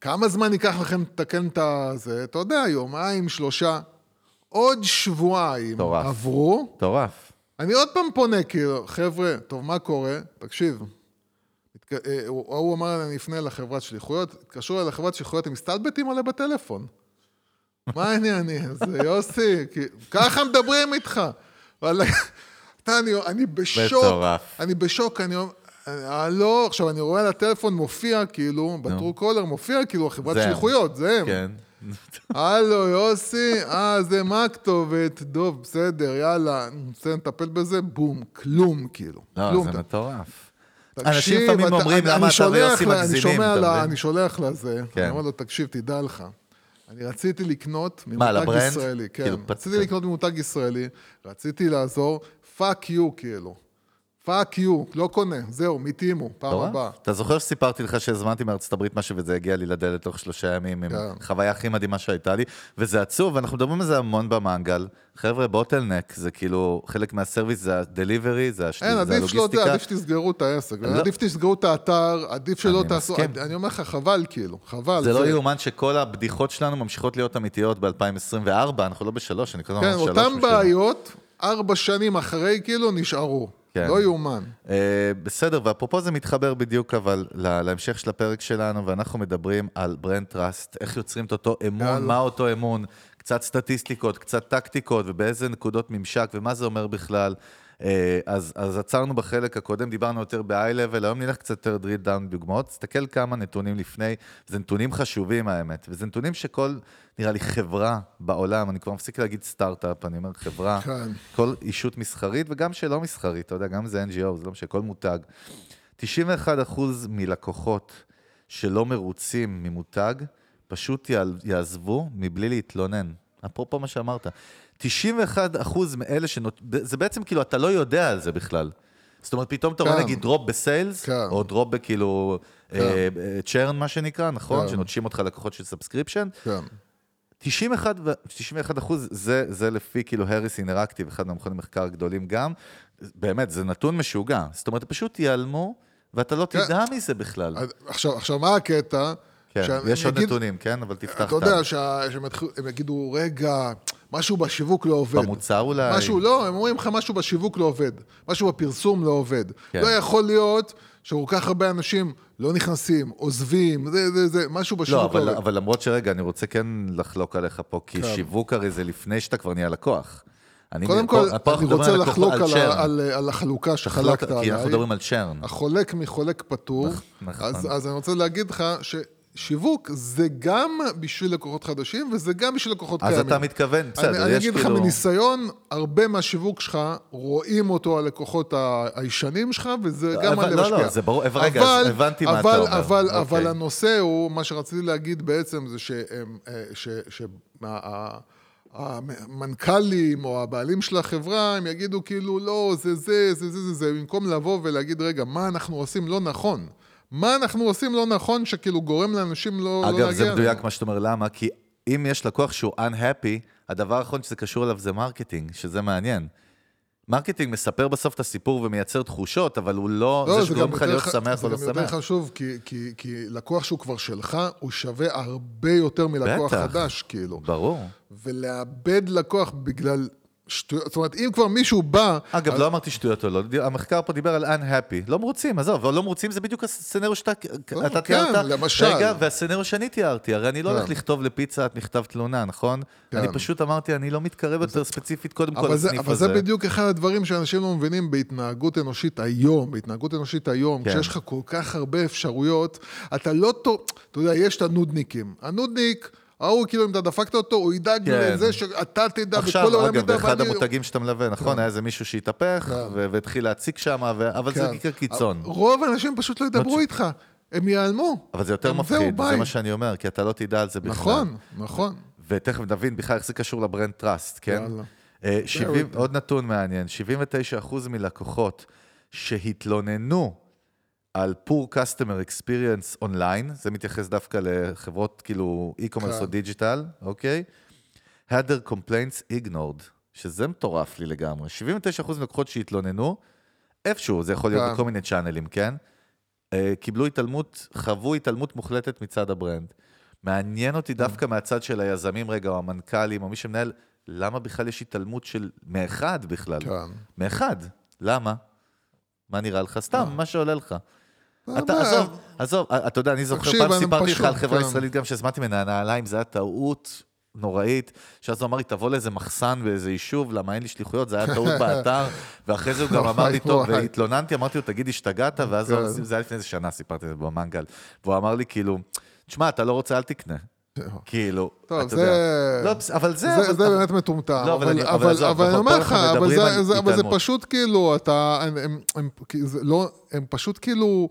כמה זמן ייקח לכם לתקן את הזה? אתה יודע, יומיים, שלושה. עוד שבועיים מטורף. עברו, מטורף. אני עוד פעם פונה, כאילו, חבר'ה, טוב, מה קורה? תקשיב. אה, הוא אמר, אני אפנה לחברת שליחויות, התקשרו אליי לחברת שליחויות, הם מסתלבטים עליה בטלפון. מה העניינים? זה יוסי, כי- ככה מדברים איתך. אני, אני בשוק. אני בשוק, אני אומר, הלו, עכשיו אני רואה על הטלפון מופיע, כאילו, בטרו קולר מופיע, כאילו, החברת. שליחויות, זה הם. כן. הלו, יוסי, אה, זה מה הכתובת? דוב, בסדר, יאללה, נטפל בזה, בום, כלום, כאילו. לא. זה מטורף. אנשים לפעמים אומרים, למה אתה ויוסי אני מגזימים? אני שולח לזה, כן. אני אומר לו, תקשיב, תדע לך, אני רציתי לקנות ממותג? ישראלי, כן, כאילו, פת- רציתי לקנות ממותג ישראלי, רציתי לעזור, fuck you, כאילו. fuck you, לא קונה, זהו, מתימו, פעם מטורף. הבאה. אתה זוכר שסיפרתי לך שהזמנתי מארצות הברית משהו וזה הגיע לי לדלת תוך שלושה ימים עם כן. חוויה הכי מדהימה שהייתה לי, וזה עצוב, ואנחנו מדברים על זה המון במנגל. חבר'ה, bottom line, זה כאילו, חלק מה service זה ה-delivery, זה הש- אין, עדיף שלא, הלוגיסטיקה. עדיף שתסגרו את העסק, לא. עדיף תסגרו את האתר, עדיף שלא תעשו. אני אומר לך, חבל כאילו, חבל. זה לא יאומן שכל הבדיחות שלנו ממשיכות להיות אמיתיות ב-2024, אנחנו לא בשלוש, אני כל הזמן כן, אומר שלוש. אותן בשביל- בעיות, ארבע שנים אחרי, כאילו, נשארו. כן. לא יאומן. Uh, בסדר, ואפרופו זה מתחבר בדיוק אבל לה- להמשך של הפרק שלנו, ואנחנו מדברים על brand trust, איך יוצרים את אותו אמון, יאללה. מה אותו אמון, קצת סטטיסטיקות, קצת טקטיקות, ובאיזה נקודות ממשק, ומה זה אומר בכלל. Uh, אז, אז עצרנו בחלק הקודם, דיברנו יותר ב-high-level, היום נלך קצת יותר drill down דוגמאות. תסתכל כמה נתונים לפני, זה נתונים חשובים האמת, וזה נתונים שכל, נראה לי, חברה בעולם, אני כבר מפסיק להגיד סטארט-אפ, אני אומר חברה, כן. כל ישות מסחרית וגם שלא מסחרית, אתה יודע, גם זה NGO, זה לא משנה, כל מותג. 91% מלקוחות שלא מרוצים ממותג, פשוט יעזבו מבלי להתלונן. אפרופו מה שאמרת. 91% מאלה שנות... זה בעצם כאילו, אתה לא יודע על זה בכלל. זאת אומרת, פתאום אתה רואה כן. נגיד drop ב sales, כן. או drop בכאילו churn, מה שנקרא, נכון? כן. שנוטשים אותך לקוחות של subscription. כן. 91, ו- 91 אחוז, זה, זה לפי כאילו הריס אינראקטיב, אחד מהמכוני מחקר הגדולים גם. באמת, זה נתון משוגע. זאת אומרת, פשוט ייעלמו, ואתה לא כן. תדע מזה בכלל. עכשיו, עכשיו, מה הקטע? כן, יש עוד אגיד- נתונים, כן? אבל תפתח אתה יודע שה- שהם יגידו, רגע, משהו בשיווק לא עובד. במוצר אולי. משהו, לא, הם אומרים לך משהו בשיווק לא עובד. משהו בפרסום לא עובד. כן. לא יכול להיות שכל כך הרבה אנשים לא נכנסים, עוזבים, זה, זה, זה, משהו לא, בשיווק לא, אבל, עובד. אבל למרות שרגע, אני רוצה כן לחלוק עליך פה, כי כן. שיווק הרי זה לפני שאתה כבר נהיה לקוח. אני- קודם כל, פה אני רוצה על לחלוק על, צ'רן. ה- על, על החלוקה שחלקת כי אנחנו עליי. מדברים על צ'רן. החולק מחולק פטור. נכון. אז, אז אני רוצה להגיד לך ששיווק זה גם בשביל לקוחות חדשים וזה גם בשביל לקוחות אז קיימים. אתה מתכוון, בסדר, אני, אני יש אגיד לך כאילו... מניסיון, הרבה מהשיווק שלך, רואים אותו הלקוחות הישנים שלך, וזה גם אבל- על לא, משפיע. לא, זה ברור, רגע, אז הבנתי מה אתה אבל, אומר. אבל, אוקיי. אבל הנושא הוא, מה שרציתי להגיד בעצם זה שהם, אה, ש... ש המנכ"לים או הבעלים של החברה, הם יגידו כאילו, לא, זה זה, זה זה זה זה, במקום לבוא ולהגיד, רגע, מה אנחנו עושים לא נכון? מה אנחנו עושים לא נכון שכאילו גורם לאנשים לא, לא להגיע אגב, זה מדויק? מה שאתה אומר, למה? כי אם יש לקוח שהוא unhappy, הדבר האחרון שזה קשור אליו זה marketing, שזה מעניין. marketing מספר בסוף את הסיפור ומייצר תחושות, אבל הוא לא, לא, זה שגורם לך יותר להיות שמח או לא זה גם יותר שמח. חשוב, כי, כי, כי לקוח שהוא כבר שלך, הוא שווה הרבה יותר מלקוח בטח. חדש, כאילו. ברור. ולאבד לקוח בגלל שטויות, זאת אומרת, אם כבר מישהו בא... אגב, אז- לא אמרתי שטויות או לא, המחקר פה דיבר על unhappy. לא מרוצים, עזוב, אבל לא מרוצים זה בדיוק ה scenario שאתה אתה כן, תיארת. למשל. רגע, וה scenario שאני תיארתי, הרי אני לא כן. הולך לכתוב לפיצה את מכתב תלונה, נכון? כן. אני פשוט אמרתי, אני לא מתקרב יותר ספציפית קודם כל אבל זה, לסניף אבל הזה. זה בדיוק אחד הדברים שאנשים לא מבינים בהתנהגות אנושית היום, בהתנהגות אנושית היום, כן. כשיש לך כל כך הרבה אפשרויות, אתה לא אתה יודע, יש את הנודניקים. הנודניק, ההוא, כאילו, אם אתה דפקת אותו, הוא ידאג כן. לזה שאתה תדע, וכל עכשיו, העולם אגב, ידע. באחד ואני- המותגים שאתה מלווה, נכון, היה איזה מישהו שהתהפך, כן. והתחיל להציק שם, ו- אבל זה כן. מקרה קיצון. רוב האנשים פשוט לא ידברו איתך, הם ייעלמו. אבל זה יותר מפחיד, זה ביי. מה שאני אומר, כי אתה לא תדע על זה בכלל. נכון, נכון. ותכף נבין בכלל איך זה קשור ל brand trust, כן? יאללה. אה, 70, Very good. עוד נתון מעניין, 79% מלקוחות שהתלוננו על poor customer experience online, זה מתייחס דווקא לחברות כאילו e-commerce כן. או digital, אוקיי? had their complaints ignored, שזה מטורף לי לגמרי. 79% מלקוחות שהתלוננו, איפשהו, זה יכול להיות כן. בכל מיני channelים, כן? אה, קיבלו התעלמות, חוו התעלמות מוחלטת מצד ה brand. מעניין אותי כן. דווקא מהצד של היזמים רגע, או המנכ"לים, או מי שמנהל, למה בכלל יש התעלמות של... מאחד בכלל. כן. מאחד. למה? מה נראה לך? סתם, מה שעולה לך. אתה. עזוב, עזוב, אתה יודע, אני זוכר, פעם סיפרתי לך על חברה כן. ישראלית גם שהזמנתי ממנה נעליים, זה היה טעות נוראית, שאז הוא אמר לי, תבוא לאיזה מחסן באיזה יישוב, למה אין לי שליחויות, זה היה טעות *laughs* באתר, ואחרי זה הוא גם אמר לי, טוב. והתלוננתי, אמרתי לו, תגיד, השתגעת, ואז כן. זה היה לפני איזה שנה, סיפרתי את זה במנגל, והוא אמר לי, כאילו, תשמע, אתה לא רוצה, אל תקנה. כאילו, טוב, אתה זה- יודע. לא, אבל זה... זה, אבל- זה אבל- באמת מטומטם, לא, אבל אבל, אני- אבל אבל, עזוב, אבל אני אנחנו אומר לך, אבל זה, על זה, אבל זה התעלמות. פשוט כאילו, אתה, הם, הם, הם, כי זה לא, הם פשוט כאילו,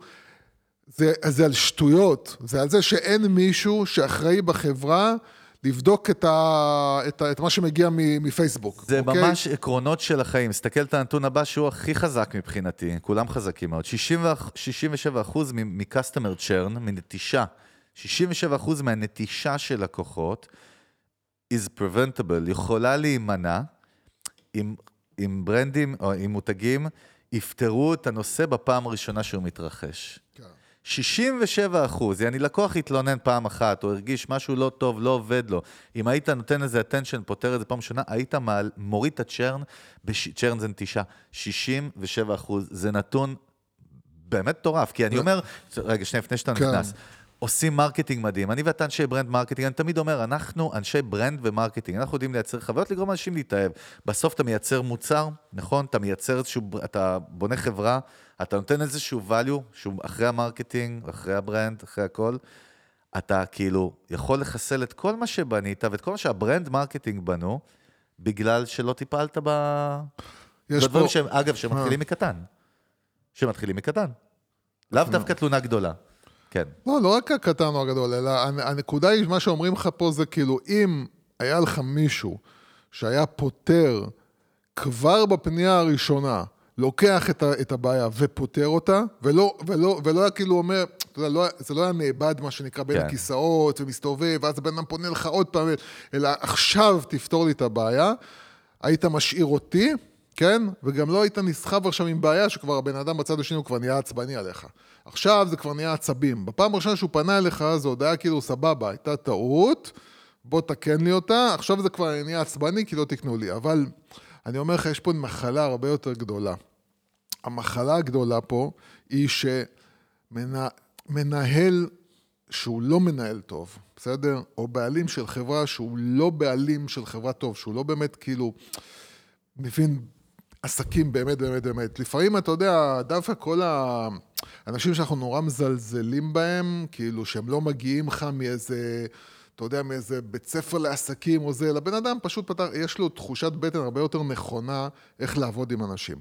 זה, זה על שטויות, זה על זה שאין מישהו שאחראי בחברה לבדוק את, ה, את, ה, את מה שמגיע מפייסבוק. זה אוקיי? ממש עקרונות של החיים. תסתכל את הנתון הבא שהוא הכי חזק מבחינתי, כולם חזקים מאוד. 67 אחוז מ-customer churn, מנטישה, 67 אחוז מהנטישה של לקוחות is preventable, יכולה להימנע אם, אם ברנדים או אם מותגים יפתרו את הנושא בפעם הראשונה שהוא מתרחש. כן. 67 אחוז, יעני לקוח התלונן פעם אחת, או הרגיש משהו לא טוב, לא עובד לו. אם היית נותן לזה attention, פותר את זה פעם ראשונה, היית מעל, מוריד את ה churn, בש- churn זה נטישה, 67 אחוז, זה נתון באמת מטורף, כי אני אומר, רגע, שנייה, לפני שאתה כן. נכנס, עושים marketing מדהים. אני ואתה אנשי brand marketing, אני תמיד אומר, אנחנו אנשי brand ו marketing, אנחנו יודעים לייצר חוויות, לגרום לאנשים להתאהב. בסוף אתה מייצר מוצר, נכון? אתה מייצר איזשהו, אתה בונה חברה, אתה נותן איזשהו value, שהוא אחרי ה marketing, אחרי ה brand, אחרי הכל. אתה כאילו יכול לחסל את כל מה שבנית ואת כל מה שה brand marketing בנו, בגלל שלא טיפלת ב... יש בדברים פה- שהם, אגב, שמתחילים מקטן. שמתחילים מקטן. לאו דווקא תלונה גדולה. כן. לא, לא רק הקטן או הגדול, אלא הנ- הנקודה היא, מה שאומרים לך פה זה כאילו, אם היה לך מישהו שהיה פותר כבר בפנייה הראשונה, לוקח את, ה, את הבעיה ופותר אותה, ולא, ולא, ולא היה כאילו אומר, אתה יודע, לא, זה לא היה נאבד, מה שנקרא, בין כן. הכיסאות ומסתובב, ואז הבן אדם פונה לך עוד פעם, אלא עכשיו תפתור לי את הבעיה, היית משאיר אותי, כן? וגם לא היית נסחב עכשיו עם בעיה שכבר הבן אדם בצד השני הוא כבר נהיה עצבני עליך. עכשיו זה כבר נהיה עצבים. בפעם הראשונה שהוא פנה אליך, זה עוד היה כאילו סבבה, הייתה טעות, בוא תקן לי אותה, עכשיו זה כבר נהיה עצבני כי לא תקנו לי. אבל אני אומר לך, יש פה מחלה הרבה יותר גדולה. המחלה הגדולה פה היא שמנהל שהוא לא מנהל טוב, בסדר? או בעלים של חברה שהוא לא בעלים של חברה טוב, שהוא לא באמת כאילו מבין עסקים באמת באמת באמת. לפעמים אתה יודע, דווקא כל האנשים שאנחנו נורא מזלזלים בהם, כאילו שהם לא מגיעים לך מאיזה... אתה יודע, מאיזה בית ספר לעסקים או זה, לבן אדם פשוט פתח, יש לו תחושת בטן הרבה יותר נכונה איך לעבוד עם אנשים.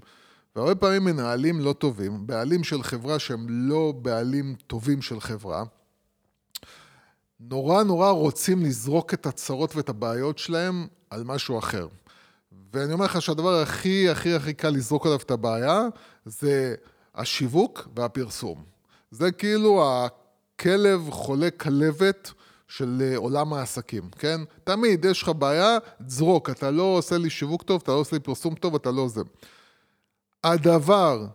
והרבה פעמים מנהלים לא טובים, בעלים של חברה שהם לא בעלים טובים של חברה, נורא נורא רוצים לזרוק את הצרות ואת הבעיות שלהם על משהו אחר. ואני אומר לך שהדבר הכי הכי הכי קל לזרוק עליו את הבעיה זה השיווק והפרסום. זה כאילו הכלב חולה כלבת של אה, עולם העסקים, כן? תמיד יש לך בעיה, זרוק, אתה לא עושה לי שיווק טוב, אתה לא עושה לי פרסום טוב, אתה לא זה. הדבר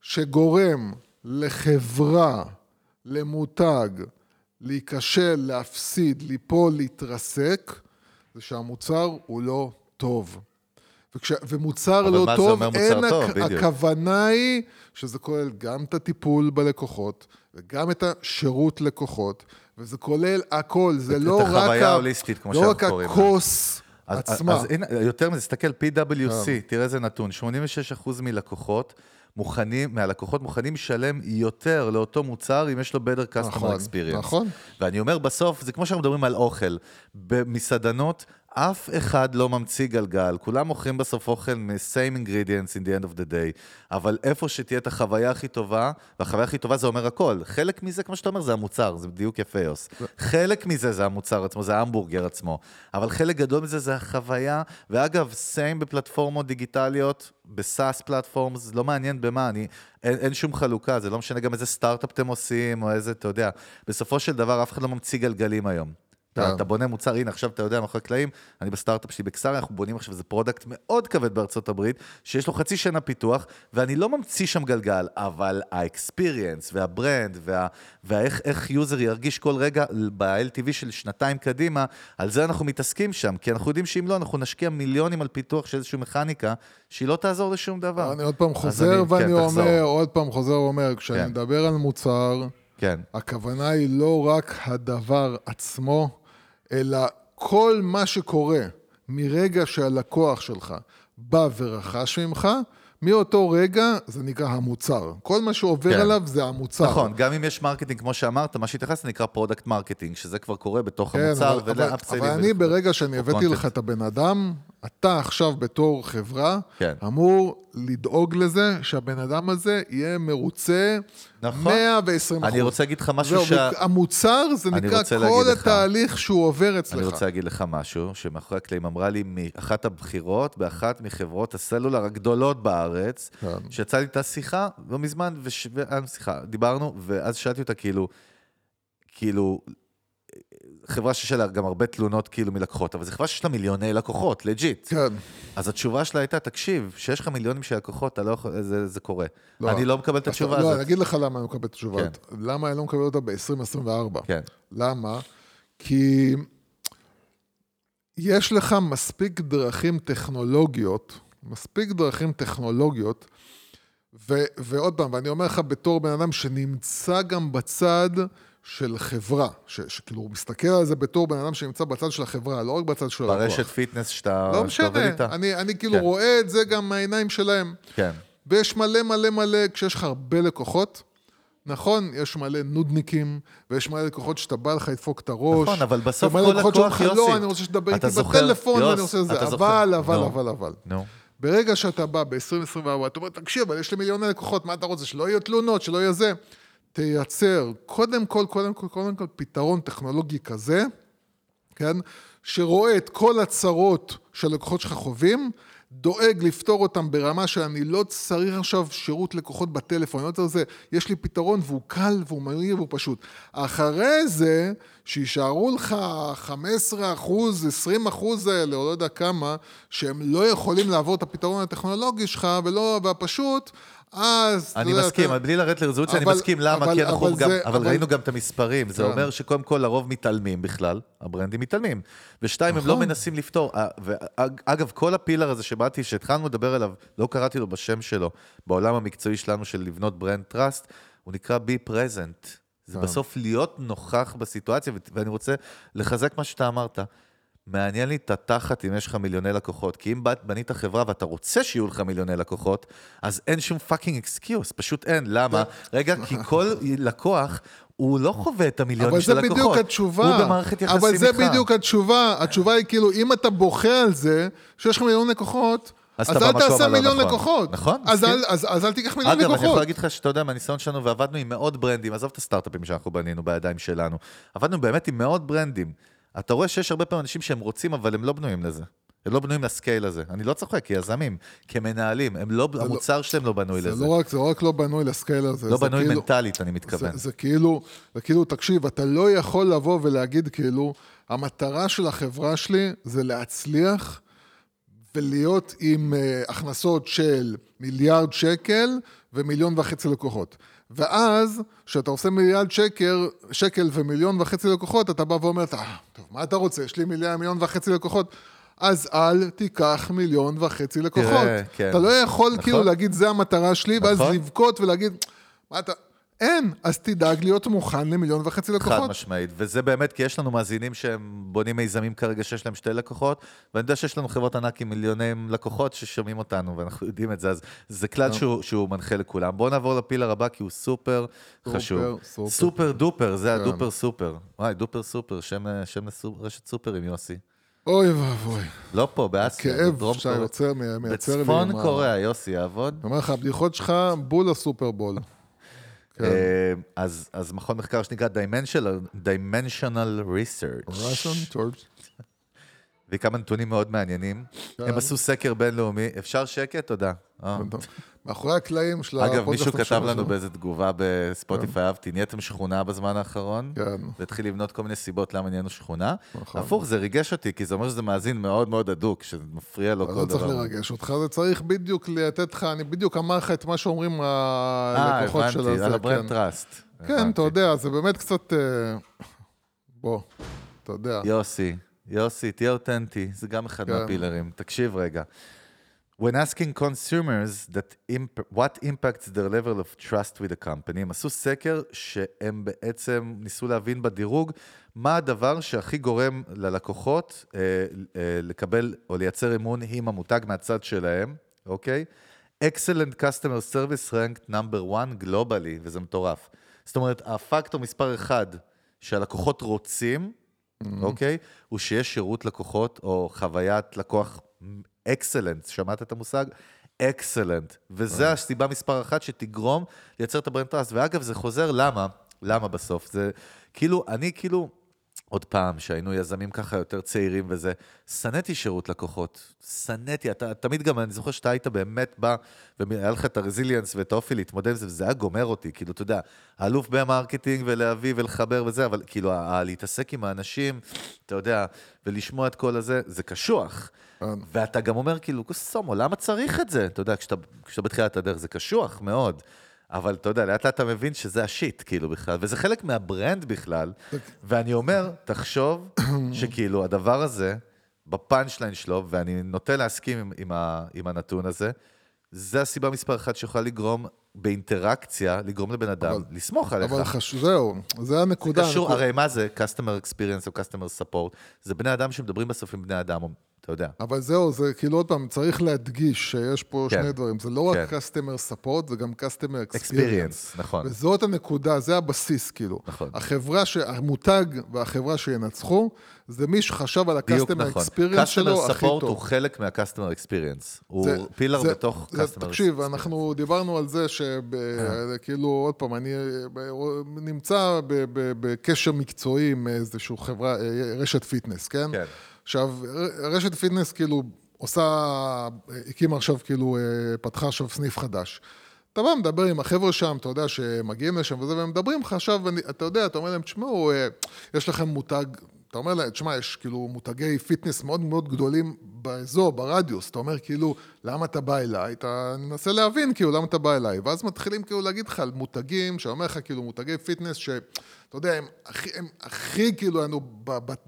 שגורם לחברה, למותג, להיכשל, להפסיד, ליפול, להתרסק, זה שהמוצר הוא לא טוב. וכש, ומוצר לא טוב, מוצר אין, טוב? הכ- בדיוק. הכוונה היא שזה כולל גם את הטיפול בלקוחות, וגם את השירות לקוחות, וזה כולל הכל, זה את לא רק... החוויה ה- ההוליסטית, כמו לא שאנחנו רק קוראים. הכוס אז, עצמה. אז הנה, יותר מזה, תסתכל, PwC, כן. תראה איזה נתון, 86% מלקוחות מוכנים, מהלקוחות מוכנים לשלם יותר לאותו מוצר אם יש לו better customer נכון, experience. נכון. ואני אומר, בסוף, זה כמו שאנחנו מדברים על אוכל. במסעדנות, אף אחד לא ממציא גלגל, כולם מוכרים בסוף אוכל מ-same ingredients in the end of the day, אבל איפה שתהיה את החוויה הכי טובה, והחוויה הכי טובה זה אומר הכל. חלק מזה, כמו שאתה אומר, זה המוצר, זה בדיוק יפה, יוס. חלק מזה זה המוצר עצמו, זה ההמבורגר עצמו, אבל חלק גדול מזה זה החוויה, ואגב, same בפלטפורמות דיגיטליות, ב SaaS platforms, לא מעניין במה, אני, אין, אין שום חלוקה, זה לא משנה גם איזה סטארט-אפ אתם עושים, או איזה, אתה יודע, בסופו של דבר אף אחד לא ממציא גלגלים היום. אתה, כן. אתה בונה מוצר, הנה עכשיו אתה יודע, מאחורי הקלעים, אני בסטארט-אפ שלי בקסריה, אנחנו בונים עכשיו איזה product מאוד כבד בארצות הברית, שיש לו חצי שנה פיתוח, ואני לא ממציא שם גלגל, אבל ה experience וה brand, וה, ואיך איך user ירגיש כל רגע ב-LTV של שנתיים קדימה, על זה אנחנו מתעסקים שם, כי אנחנו יודעים שאם לא, אנחנו נשקיע מיליונים על פיתוח של איזושהי מכניקה, שהיא לא תעזור לשום דבר. אני עוד פעם חוזר אני- ואני כן, תחזור. אומר, עוד פעם חוזר ואומר, כשאני כן. מדבר על מוצר, כן, הכוונה היא לא רק הדבר עצמו, אלא כל מה שקורה מרגע שהלקוח שלך בא ורכש ממך, מאותו רגע זה נקרא המוצר. כל מה שעובר כן. עליו זה המוצר. נכון, גם אם יש marketing, כמו שאמרת, מה שהתייחסת נקרא product marketing, שזה כבר קורה בתוך כן, המוצר, אבל, אבל, ול upsale ים. אבל אני ברגע שאני הבאתי. לך את הבן אדם, אתה עכשיו בתור חברה, כן. אמור לדאוג לזה שהבן אדם הזה יהיה מרוצה נכון. 120 אני רוצה להגיד לך משהו זהו, שה... המוצר זה נקרא כל לך- התהליך שהוא עובר אצלך. אני רוצה להגיד לך משהו, שמאחורי הקלעים אמרה לי מאחת הבחירות באחת מחברות הסלולר הגדולות בארץ, כן. שיצא לי את השיחה לא מזמן, וש... שיחה, דיברנו, ואז שאלתי אותה כאילו, כאילו, חברה שיש עליה גם הרבה תלונות כאילו מלקוחות, אבל זו חברה שיש לה מיליוני לקוחות, לג'יט. כן. אז התשובה שלה הייתה, תקשיב, שיש לך מיליונים של לקוחות, לא זה, זה קורה. לא. אני לא מקבל את התשובה לא, הזאת. אני אגיד לך למה אני מקבל את התשובה כן. הזאת. למה אני לא מקבל אותה ב-2024? כן, למה? כי יש לך מספיק דרכים טכנולוגיות, מספיק דרכים טכנולוגיות, ו- ועוד פעם, ואני אומר לך בתור בן אדם שנמצא גם בצד של חברה, ש- שכאילו הוא מסתכל על זה בתור בן אדם שנמצא בצד של החברה, לא רק בצד של הלקוח. ברשת פיטנס שאתה לא שאתה עובד משנה, איתה. אני, אני כאילו כן. רואה את זה גם מהעיניים שלהם. כן, ויש מלא מלא מלא, כשיש לך הרבה לקוחות, נכון, יש מלא נודניקים, ויש מלא לקוחות שאתה בא לך לדפוק את הראש. נכון, אבל בסוף כל לקוח, לך, יוסי, לא, אני רוצה שתדבר איתי זוכר, בטלפון, יוס, ואני רוצה זה. אבל. אבל. אבל, אבל. נו. ברגע שאתה בא ב-2024, אתה אומר, תקשיב, אבל יש לי מיליוני לקוחות, מה אתה רוצה? שלא יהיו תלונות, שלא יהיה זה. תייצר, קודם כל, קודם כל, קודם כל, פתרון טכנולוגי כזה, כן? שרואה את כל הצרות שהלקוחות שלך חווים, דואג לפתור אותם ברמה שאני לא צריך עכשיו שירות לקוחות בטלפון, לא צריך זה, יש לי פתרון והוא קל והוא מהיר והוא פשוט. אחרי זה, שישארו לך 15 אחוז, 20 אחוז האלה, או לא יודע כמה, שהם לא יכולים לעבור את הפתרון הטכנולוגי שלך, ולא, והפשוט, אז... אתה אני מסכים, בלי לרדת לרזולוציה, אני מסכים, למה? כי אנחנו גם, אבל ראינו גם את המספרים, זה כן. אומר שקודם כל לרוב מתעלמים בכלל, הברנדים מתעלמים, ושתיים, הם לא נכון. מנסים לפתור. אה, ואגב, כל הפילר הזה שבאתי, שהתחלנו לדבר עליו, לא קראתי לו בשם שלו, בעולם המקצועי שלנו של לבנות brand trust, הוא נקרא be present. זה כן. בסוף להיות נוכח בסיטואציה, ואני רוצה לחזק מה שאתה אמרת. מעניין לי את התחת אם יש לך מיליוני לקוחות, כי אם בנית חברה ואתה רוצה שיהיו לך מיליוני לקוחות, אז אין שום fucking excuse, פשוט אין. למה? רגע, כי כל *laughs* לקוח, הוא לא חווה את המיליונים אבל של זה הלקוחות. בדיוק התשובה. הוא במערכת יחסים אבל זה איתך. בדיוק התשובה. התשובה היא כאילו, אם אתה בוכה על זה, שיש לך מיליון לקוחות, אז אז אל תעשה מיליון נכון. לקוחות. נכון, אז. אל- אז אז אל תיקח מיליון אגב, אני יכול לקוחות. להגיד לך שאתה יודע, מהניסיון שלנו, ועבדנו עם מאות ברנדים, עזוב את הסטארט-אפים שאנחנו בנינו בידיים שלנו, עבדנו באמת עם מאות ברנדים. אתה רואה שיש הרבה פעמים אנשים שהם רוצים, אבל הם לא בנויים לזה. הם לא בנויים לסקייל הזה. אני לא צוחק, כיזמים, כמנהלים, הם לא, המוצר שלהם לא בנוי זה לזה. לא רק, זה לא רק לא בנוי לסקייל הזה. לא זה בנוי כאילו- מנטלית, אני זה, מתכוון. זה כאילו, זה כאילו, תקשיב, אתה לא יכול לבוא ולהגיד כאילו, המטרה של החברה שלי זה להצליח ולהיות עם uh, הכנסות של מיליארד שקל ומיליון וחצי לקוחות. ואז, כשאתה עושה מיליארד שקל, שקל ומיליון וחצי לקוחות, אתה בא ואומר, אה, טוב, מה אתה רוצה? יש לי מיליון, מיליון וחצי לקוחות. אז אל תיקח מיליון וחצי לקוחות. כן. אתה לא יכול נכון. כאילו להגיד, זה המטרה שלי, ואז נכון. לבכות ולהגיד, מה אתה... אין, אז תדאג להיות מוכן למיליון וחצי חד לקוחות. משמעית, וזה באמת, כי יש לנו מאזינים שהם בונים מיזמים כרגע שיש להם שתי לקוחות, ואני יודע שיש לנו חברות ענק עם מיליוני לקוחות ששומעים אותנו, ואנחנו יודעים את זה, אז זה כלל שהוא, שהוא מנחה לכולם. בואו נעבור לפילר הבא, כי הוא סופר סופר, חשוב. סופר. סופר דופר, זה כן. הדופר סופר. וואי, דופר סופר, שם, שם לרשת סופרים, יוסי. אוי ואבוי. לא פה, באסיה, כאב בדרום שאתה קוריאה. יוצר, מי- מייצר לי. בצפון קוריאה, יוסי, יעבוד. אני אומר לך, הבדיחות שלך בול הסופרבול. כן. אה, אז, אז מכון מחקר שנקרא Dimensional, Dimensional Research. Russian, George. וכמה נתונים מאוד מעניינים. כן. הם עשו סקר בינלאומי, אפשר שקט? תודה. אה. מאחורי הקלעים של אגב, הפודקאסט מישהו כתב לנו. באיזה תגובה בספוטיפיי, אהבתי, נהייתם שכונה בזמן האחרון, כן. והתחיל לבנות כל מיני סיבות למה נהיינו שכונה. נכון. הפוך, זה ריגש אותי, כי זה אומר שזה מאזין מאוד מאוד הדוק, שזה מפריע לו כל לא צריך דבר. לרגש אותך, זה צריך בדיוק לתת לך, אני בדיוק אמר לך את מה שאומרים אה, הלקוחות של הבנתי, הזה. על כן. ה brand trust. כן, אתה יודע, זה באמת קצת... אה, בוא, אתה יודע. יוסי, יוסי, תהיה אותנטי, זה גם אחד כן. מה pillar ים. תקשיב רגע. When asking consumers that imp- what impacts their level of trust with the company, הם עשו סקר שהם בעצם ניסו להבין בדירוג מה הדבר שהכי גורם ללקוחות אה, אה, לקבל או לייצר אמון עם המותג מהצד שלהם, אוקיי? Excellent Customer Service ranked number one globally, וזה מטורף. זאת אומרת, הפקטור מספר אחד שהלקוחות רוצים, אוקיי? הוא שיש שירות לקוחות או חוויית לקוח excellent, שמעת את המושג? excellent. וזה הסיבה מספר אחת שתגרום לייצר את ה brand trust. ואגב, זה חוזר, למה? למה בסוף? זה כאילו, אני כאילו, עוד פעם, שהיינו יזמים ככה יותר צעירים וזה, שנאתי שירות לקוחות. שנאתי, אתה תמיד גם, אני זוכר שאתה היית באמת בא, והיה לך את ה resilience ואת האופי להתמודד עם זה, וזה היה גומר אותי, כאילו, אתה יודע, האלוף ב marketing ולהביא ולחבר וזה, אבל כאילו, להתעסק עם האנשים, אתה יודע, ולשמוע את כל הזה, זה קשוח. ואתה גם אומר, כאילו, כוסומו, למה צריך את זה? אתה יודע, כשאתה, כשאתה בתחילת הדרך, זה קשוח מאוד. אבל אתה יודע, לאט לאט אתה מבין שזה ה shit, כאילו, בכלל, וזה חלק מה brand בכלל, ואני אומר, תחשוב *coughs* שכאילו הדבר הזה, ב punch line שלו, ואני נוטה להסכים עם, עם, ה, עם הנתון הזה, זה הסיבה מספר אחת שיכולה לגרום באינטראקציה, לגרום לבן אדם אבל- לסמוך עליך. אבל חשוב, זהו, זה הנקודה. קשור, הנקודה- הרי מה זה customer experience או customer support? זה בני אדם שמדברים בסוף עם בני אדם, אתה יודע. אבל זהו, זה כאילו עוד פעם, צריך להדגיש שיש פה כן. שני דברים. זה לא רק כן. customer support, זה גם customer experience. experience, נכון. וזאת הנקודה, זה הבסיס, כאילו. נכון. החברה, ש... המותג והחברה שינצחו, זה מי שחשב על ה-customer נכון. experience שלו customer הכי support טוב. הוא חלק מה-customer experience. הוא זה- pillar זה- בתוך זה- customer תקשיב, experience. אנחנו דיברנו על זה שכאילו, עוד פעם, אני אה, נמצא בקשר מקצועי עם איזושהי חברה, אה, רשת fitness, כן? כן. עכשיו, רשת fitness כאילו עושה, הקימה עכשיו כאילו, אה, פתחה עכשיו סניף חדש. אתה בא, מדבר עם החבר'ה שם, אתה יודע שמגיעים לשם וזה, והם מדברים לך עכשיו, אתה יודע, אתה אומר להם, תשמעו, אה, יש לכם מותג, אתה אומר להם, תשמע, יש כאילו מותגי fitness מאוד מאוד גדולים באזור, ברדיוס, אתה אומר כאילו, למה אתה בא אליי? אתה מנסה להבין כאילו, למה אתה בא אליי? ואז מתחילים כאילו להגיד לך על מותגים, שאומר לך כאילו מותגי fitness, שאתה יודע, הם הכי, הם הכי כאילו, היינו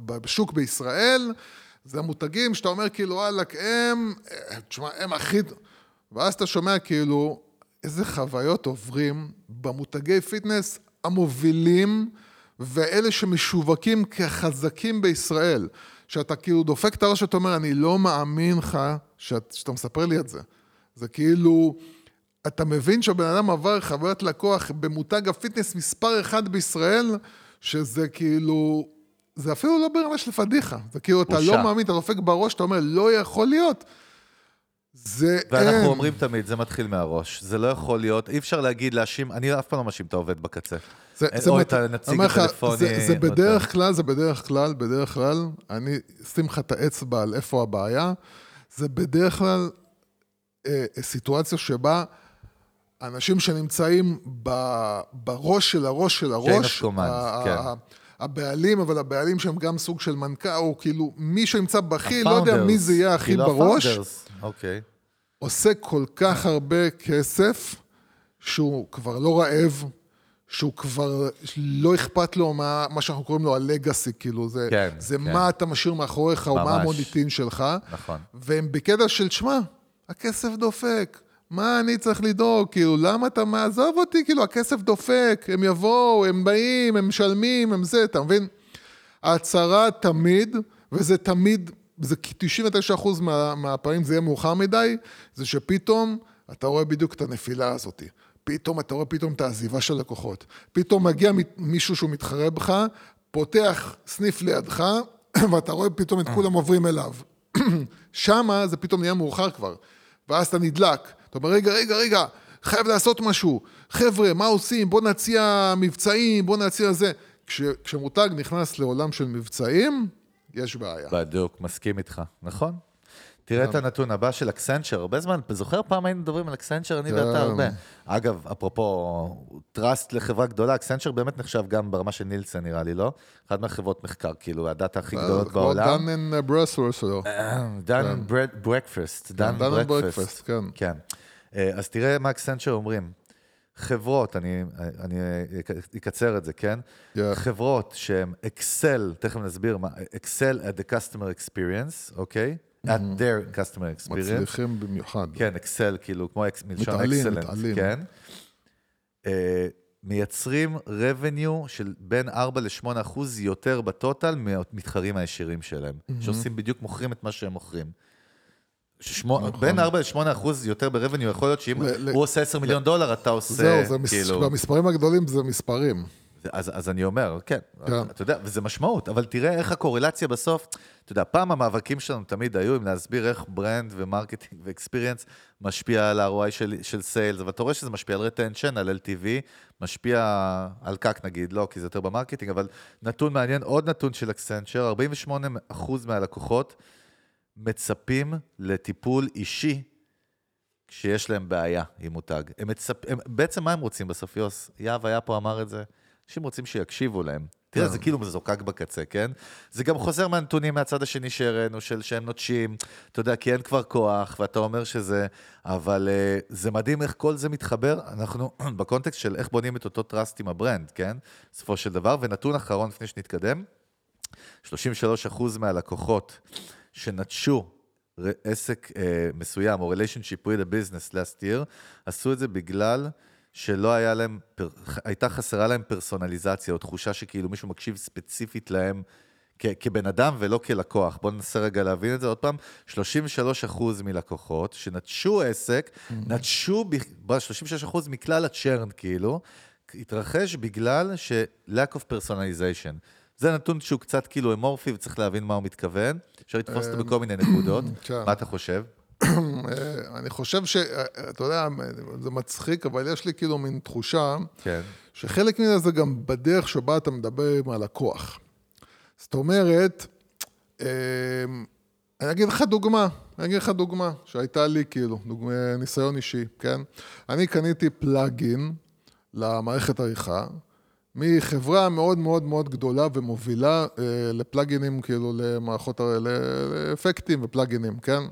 בשוק בישראל, זה המותגים שאתה אומר כאילו, וואלק, הם, אה, תשמע, הם הכי... ואז אתה שומע כאילו, איזה חוויות עוברים במותגי fitness המובילים ואלה שמשווקים כחזקים בישראל. שאתה כאילו דופק את הראש שאתה אומר, אני לא מאמין לך שאת, שאתה מספר לי את זה. זה כאילו, אתה מבין שהבן אדם עבר חוויית לקוח במותג ה fitness מספר אחד בישראל, שזה כאילו, זה אפילו לא ברמה של פדיחה. זה כאילו, אתה בושה. לא מאמין, אתה דופק בראש, אתה אומר, לא יכול להיות. זה ואנחנו אין. אומרים תמיד, זה מתחיל מהראש. זה לא יכול להיות, אי אפשר להגיד, להאשים, אני אף פעם לא מאשים את העובד בקצה. זה, אין- זה או מת- את הנציג הטלפוני. זה, זה בדרך כלל, זה בדרך כלל, בדרך כלל, אני אשים לך את האצבע על איפה הבעיה, זה בדרך כלל אה, סיטואציה שבה אנשים שנמצאים ב, בראש של הראש של הראש, ה- כן. הבעלים, אבל הבעלים שהם גם סוג של מנכ"ל, או כאילו מי שנמצא בכי, לא יודע מי זה יהיה הכי בראש, ה-founders, אוקיי. עושה כל כך הרבה כסף, שהוא כבר לא רעב, שהוא כבר לא אכפת לו מה, מה שאנחנו קוראים לו הלגאסי, כאילו, זה, כן, זה כן. מה אתה משאיר מאחוריך, או מה ממש. המוניטין שלך. נכון. והם בקטע של, שמע, הכסף דופק, מה אני צריך לדאוג? כאילו, למה אתה מעזוב אותי? כאילו, הכסף דופק, הם יבואו, הם באים, הם משלמים, הם זה, אתה מבין? ההצהרה תמיד, וזה תמיד, זה 99% מה, מהפעמים זה יהיה מאוחר מדי, זה שפתאום אתה רואה בדיוק את הנפילה הזאת. פתאום אתה רואה פתאום את העזיבה של לקוחות. פתאום מגיע מישהו שהוא מתחרה בך, פותח סניף לידך, *clears throat* ואתה רואה פתאום את כולם עוברים אליו. *clears throat* שמה זה פתאום נהיה מאוחר כבר. ואז אתה נדלק. אתה אומר, רגע, רגע, רגע, חייב לעשות משהו. חבר'ה, מה עושים? בוא נציע מבצעים, בוא נציע זה. כש, כשמותג נכנס לעולם של מבצעים, יש בעיה. בדיוק, מסכים איתך, נכון? תראה את הנתון הבא של אקסנצ'ר, הרבה זמן, זוכר פעם היינו מדברים על אקסנצ'ר, אני ואתה כן. הרבה. אגב, אפרופו טראסט לחברה גדולה, אקסנצ'ר באמת נחשב גם ברמה של נילסון נראה לי, לא? אחת מהחברות מחקר, כאילו, הדאטה הכי גדולות כמו בעולם. דן אין ברסוור שלו. דן ברקפסט, דן דן ברקפסט. כן. כן. אה, אז תראה מה אקסנצ'ר אומרים. חברות, אני, אני אקצר את זה, כן? Yeah. חברות שהן אקסל, תכף נסביר מה, אקסל at the customer experience, אוקיי? At their customer experience. מצליחים במיוחד. כן, אקסל, כאילו, כמו מלשון מתעלים, אקסלנט, מתעלים. כן. אה, מייצרים revenue של בין 4 ל-8 אחוז יותר בטוטל מהמתחרים הישירים שלהם, שעושים בדיוק, מוכרים את מה שהם מוכרים. ששמו, בין 4 ל-8 אחוז יותר ב-revenue, יכול להיות שאם ל- ל- הוא עושה 10 מיליון דולר, אתה עושה, זהו, זה. כאילו... במספרים הגדולים זה מספרים. אז, אז אני אומר, כן, כן. אתה יודע, וזה משמעות, אבל תראה איך הקורלציה בסוף, אתה יודע, פעם המאבקים שלנו תמיד היו עם להסביר איך brand ו marketing ו experience משפיע על ה-ROI של, של sales, אבל אתה רואה שזה משפיע על retention, על LTV, משפיע על CAC נגיד, לא, כי זה יותר ב marketing, אבל נתון מעניין, עוד נתון של אקסנצ'ר, 48% מהלקוחות מצפים לטיפול אישי כשיש להם בעיה עם מותג. הם מצפ... הם... בעצם מה הם רוצים בסוף, יוס? יהב היה פה, אמר את זה. אנשים רוצים שיקשיבו להם. תראה, זה כאילו מזוקק בקצה, כן? זה גם חוזר מהנתונים מהצד השני שהראינו, של שהם נוטשים, אתה יודע, כי אין כבר כוח, ואתה אומר שזה... אבל uh, זה מדהים איך כל זה מתחבר. אנחנו *clears throat* בקונטקסט של איך בונים את אותו trust עם ה brand, כן? בסופו של דבר. ונתון אחרון לפני שנתקדם, 33% מהלקוחות שנטשו עסק אה, מסוים, או relationship with a business last year, עשו את זה בגלל שלא היה להם, פר, הייתה חסרה להם פרסונליזציה, או תחושה שכאילו מישהו מקשיב ספציפית להם כ, כבן אדם ולא כלקוח. בואו ננסה רגע להבין את זה עוד פעם. 33% מלקוחות שנטשו עסק, נטשו, ב- ב- 36% מכלל הצ'רן כאילו, התרחש בגלל ש-lack of personalization. זה נתון שהוא קצת כאילו אמורפי וצריך להבין מה הוא מתכוון. אפשר לתפוס אותו בכל מיני נקודות. כן. מה אתה חושב? אה, אני חושב ש... אה, אתה יודע, זה מצחיק, אבל יש לי כאילו מין תחושה כן. שחלק מזה זה גם בדרך שבה אתה מדבר עם הלקוח. זאת אומרת, אה, אני אגיד לך דוגמה, אני אגיד לך דוגמה שהייתה לי כאילו, דוגמה, ניסיון אישי, כן? אני קניתי פלאגין למערכת עריכה מחברה מאוד מאוד מאוד גדולה ומובילה אה, לפלאגינים, כאילו למערכות, לאפקטים ופלאגינים, כן?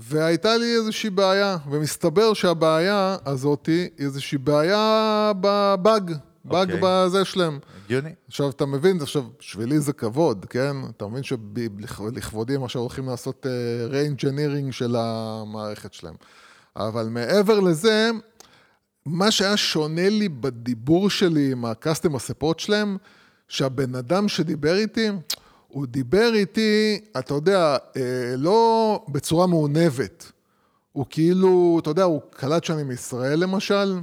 והייתה לי איזושהי בעיה, ומסתבר שהבעיה הזאת היא איזושהי בעיה בבאג, באג אוקיי. בזה שלהם. הגיוני. עכשיו, אתה מבין, עכשיו, בשבילי זה כבוד, כן? אתה מבין שלכבודי הם עכשיו הולכים לעשות ריינג'נירינג של המערכת שלהם. אבל מעבר לזה, מה שהיה שונה לי בדיבור שלי עם support שלהם, שהבן אדם שדיבר איתי, הוא דיבר איתי, אתה יודע, אה, לא בצורה מעונבת. הוא כאילו, אתה יודע, הוא קלט שאני מישראל למשל,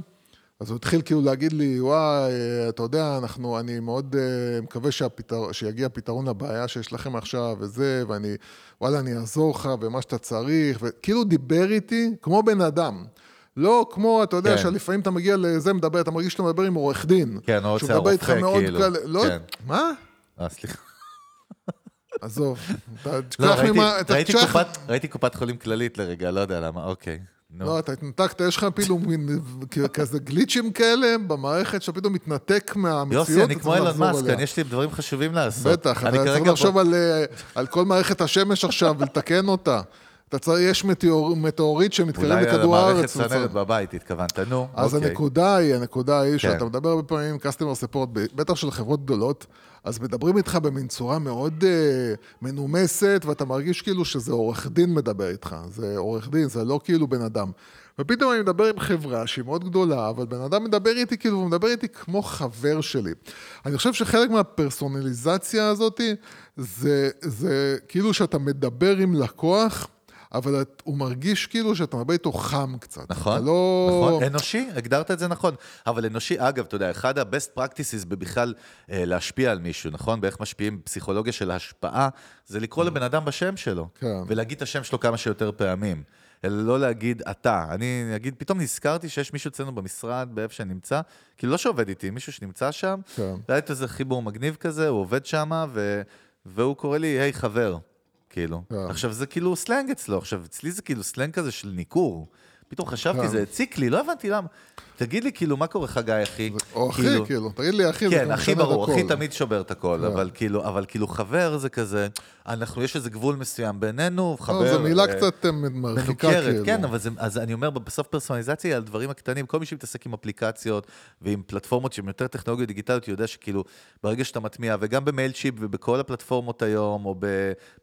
אז הוא התחיל כאילו להגיד לי, וואי, אה, אתה יודע, אנחנו, אני מאוד אה, מקווה שהפתר, שיגיע פתרון לבעיה שיש לכם עכשיו וזה, ואני, וואלה, אני אעזור לך ומה שאתה צריך, וכאילו דיבר איתי כמו בן אדם. לא כמו, אתה יודע, כן. שלפעמים אתה מגיע לזה, מדבר, אתה מרגיש שאתה מדבר עם עורך דין. כן, איתך הרופא, מאוד כאילו. קל- לא, כן. מה? אה, סליחה. עזוב, אתה לא, תשכח ראיתי- ממה, קופת- חולים כללית לרגע, לא יודע למה, אוקיי. לא, אתה התנתקת, יש לך כ- כזה גליצ'ים כאלה במערכת, שאתה פתאום מתנתק מהמציאות. יוסי, אני כמו אילון מאסק, יש לי דברים חשובים לעשות. בטח, אתה אני צריך לחשוב אה, על כל מערכת השמש עכשיו ולתקן אותה. אתה צריך, יש מטאור, מטאורית שמתקרב אולי על לכדור המערכת הארץ. צנרת בבית התכוונת, נו, אז אוקיי. הנקודה היא, הנקודה היא כן. שאתה מדבר הרבה פעמים עם customer support, בטח של חברות גדולות, אז מדברים איתך במין צורה מאוד אה, מנומסת, ואתה מרגיש כאילו שזה עורך דין מדבר איתך. זה עורך דין, זה לא כאילו בן אדם. ופתאום אני מדבר עם חברה שהיא מאוד גדולה, אבל בן אדם מדבר איתי כאילו, הוא מדבר איתי כמו חבר שלי. אני חושב שחלק מהפרסונליזציה הזאת, זה, זה כאילו שאתה מדבר עם לקוח, אבל את, הוא מרגיש כאילו שאתה מדבר איתו חם קצת. נכון, לא... נכון, אנושי, הגדרת את זה נכון. אבל אנושי, אגב, אתה יודע, אחד ה-best practices בבכלל אה, להשפיע על מישהו, נכון? באיך משפיעים פסיכולוגיה של השפעה, זה לקרוא לבן אדם בשם שלו. כן. ולהגיד את השם שלו כמה שיותר פעמים. אלא לא להגיד אתה. אני אגיד, פתאום נזכרתי שיש מישהו אצלנו במשרד, באיפה שאני נמצא, כאילו לא שעובד איתי, מישהו שנמצא שם, כן. והיה איזה חיבור מגניב כזה, הוא עובד שם, ו... והוא קורא לי, היי, חבר. כאילו. כן. עכשיו, זה כאילו סלנג אצלו, עכשיו, אצלי זה כאילו סלנג כזה של ניכור. פתאום חשבתי, כן. זה הציק לי, לא הבנתי למה. תגיד לי, כאילו, מה קורה, חגי, אחי? או אחי, כאילו, תגיד לי אחי, כן, את ברור. הכי תמיד שובר את הכל, כן. אבל כאילו, אבל כאילו חבר זה כזה, אנחנו, יש איזה גבול מסוים בינינו, חבר... לא, זו מילה אה, קצת אה, מרחיקה, כאילו. כן, אבל זה, אז אני אומר, בסוף פרסונליזציה היא על דברים הקטנים, כל מי שמתעסק עם אפליקציות ועם פלטפורמות שהן יותר טכנולוגיות דיגיטליות, יודע שכאילו, ברגע שאתה מטמיע, וגם ב Mailchimp ובכל הפלטפורמות היום, או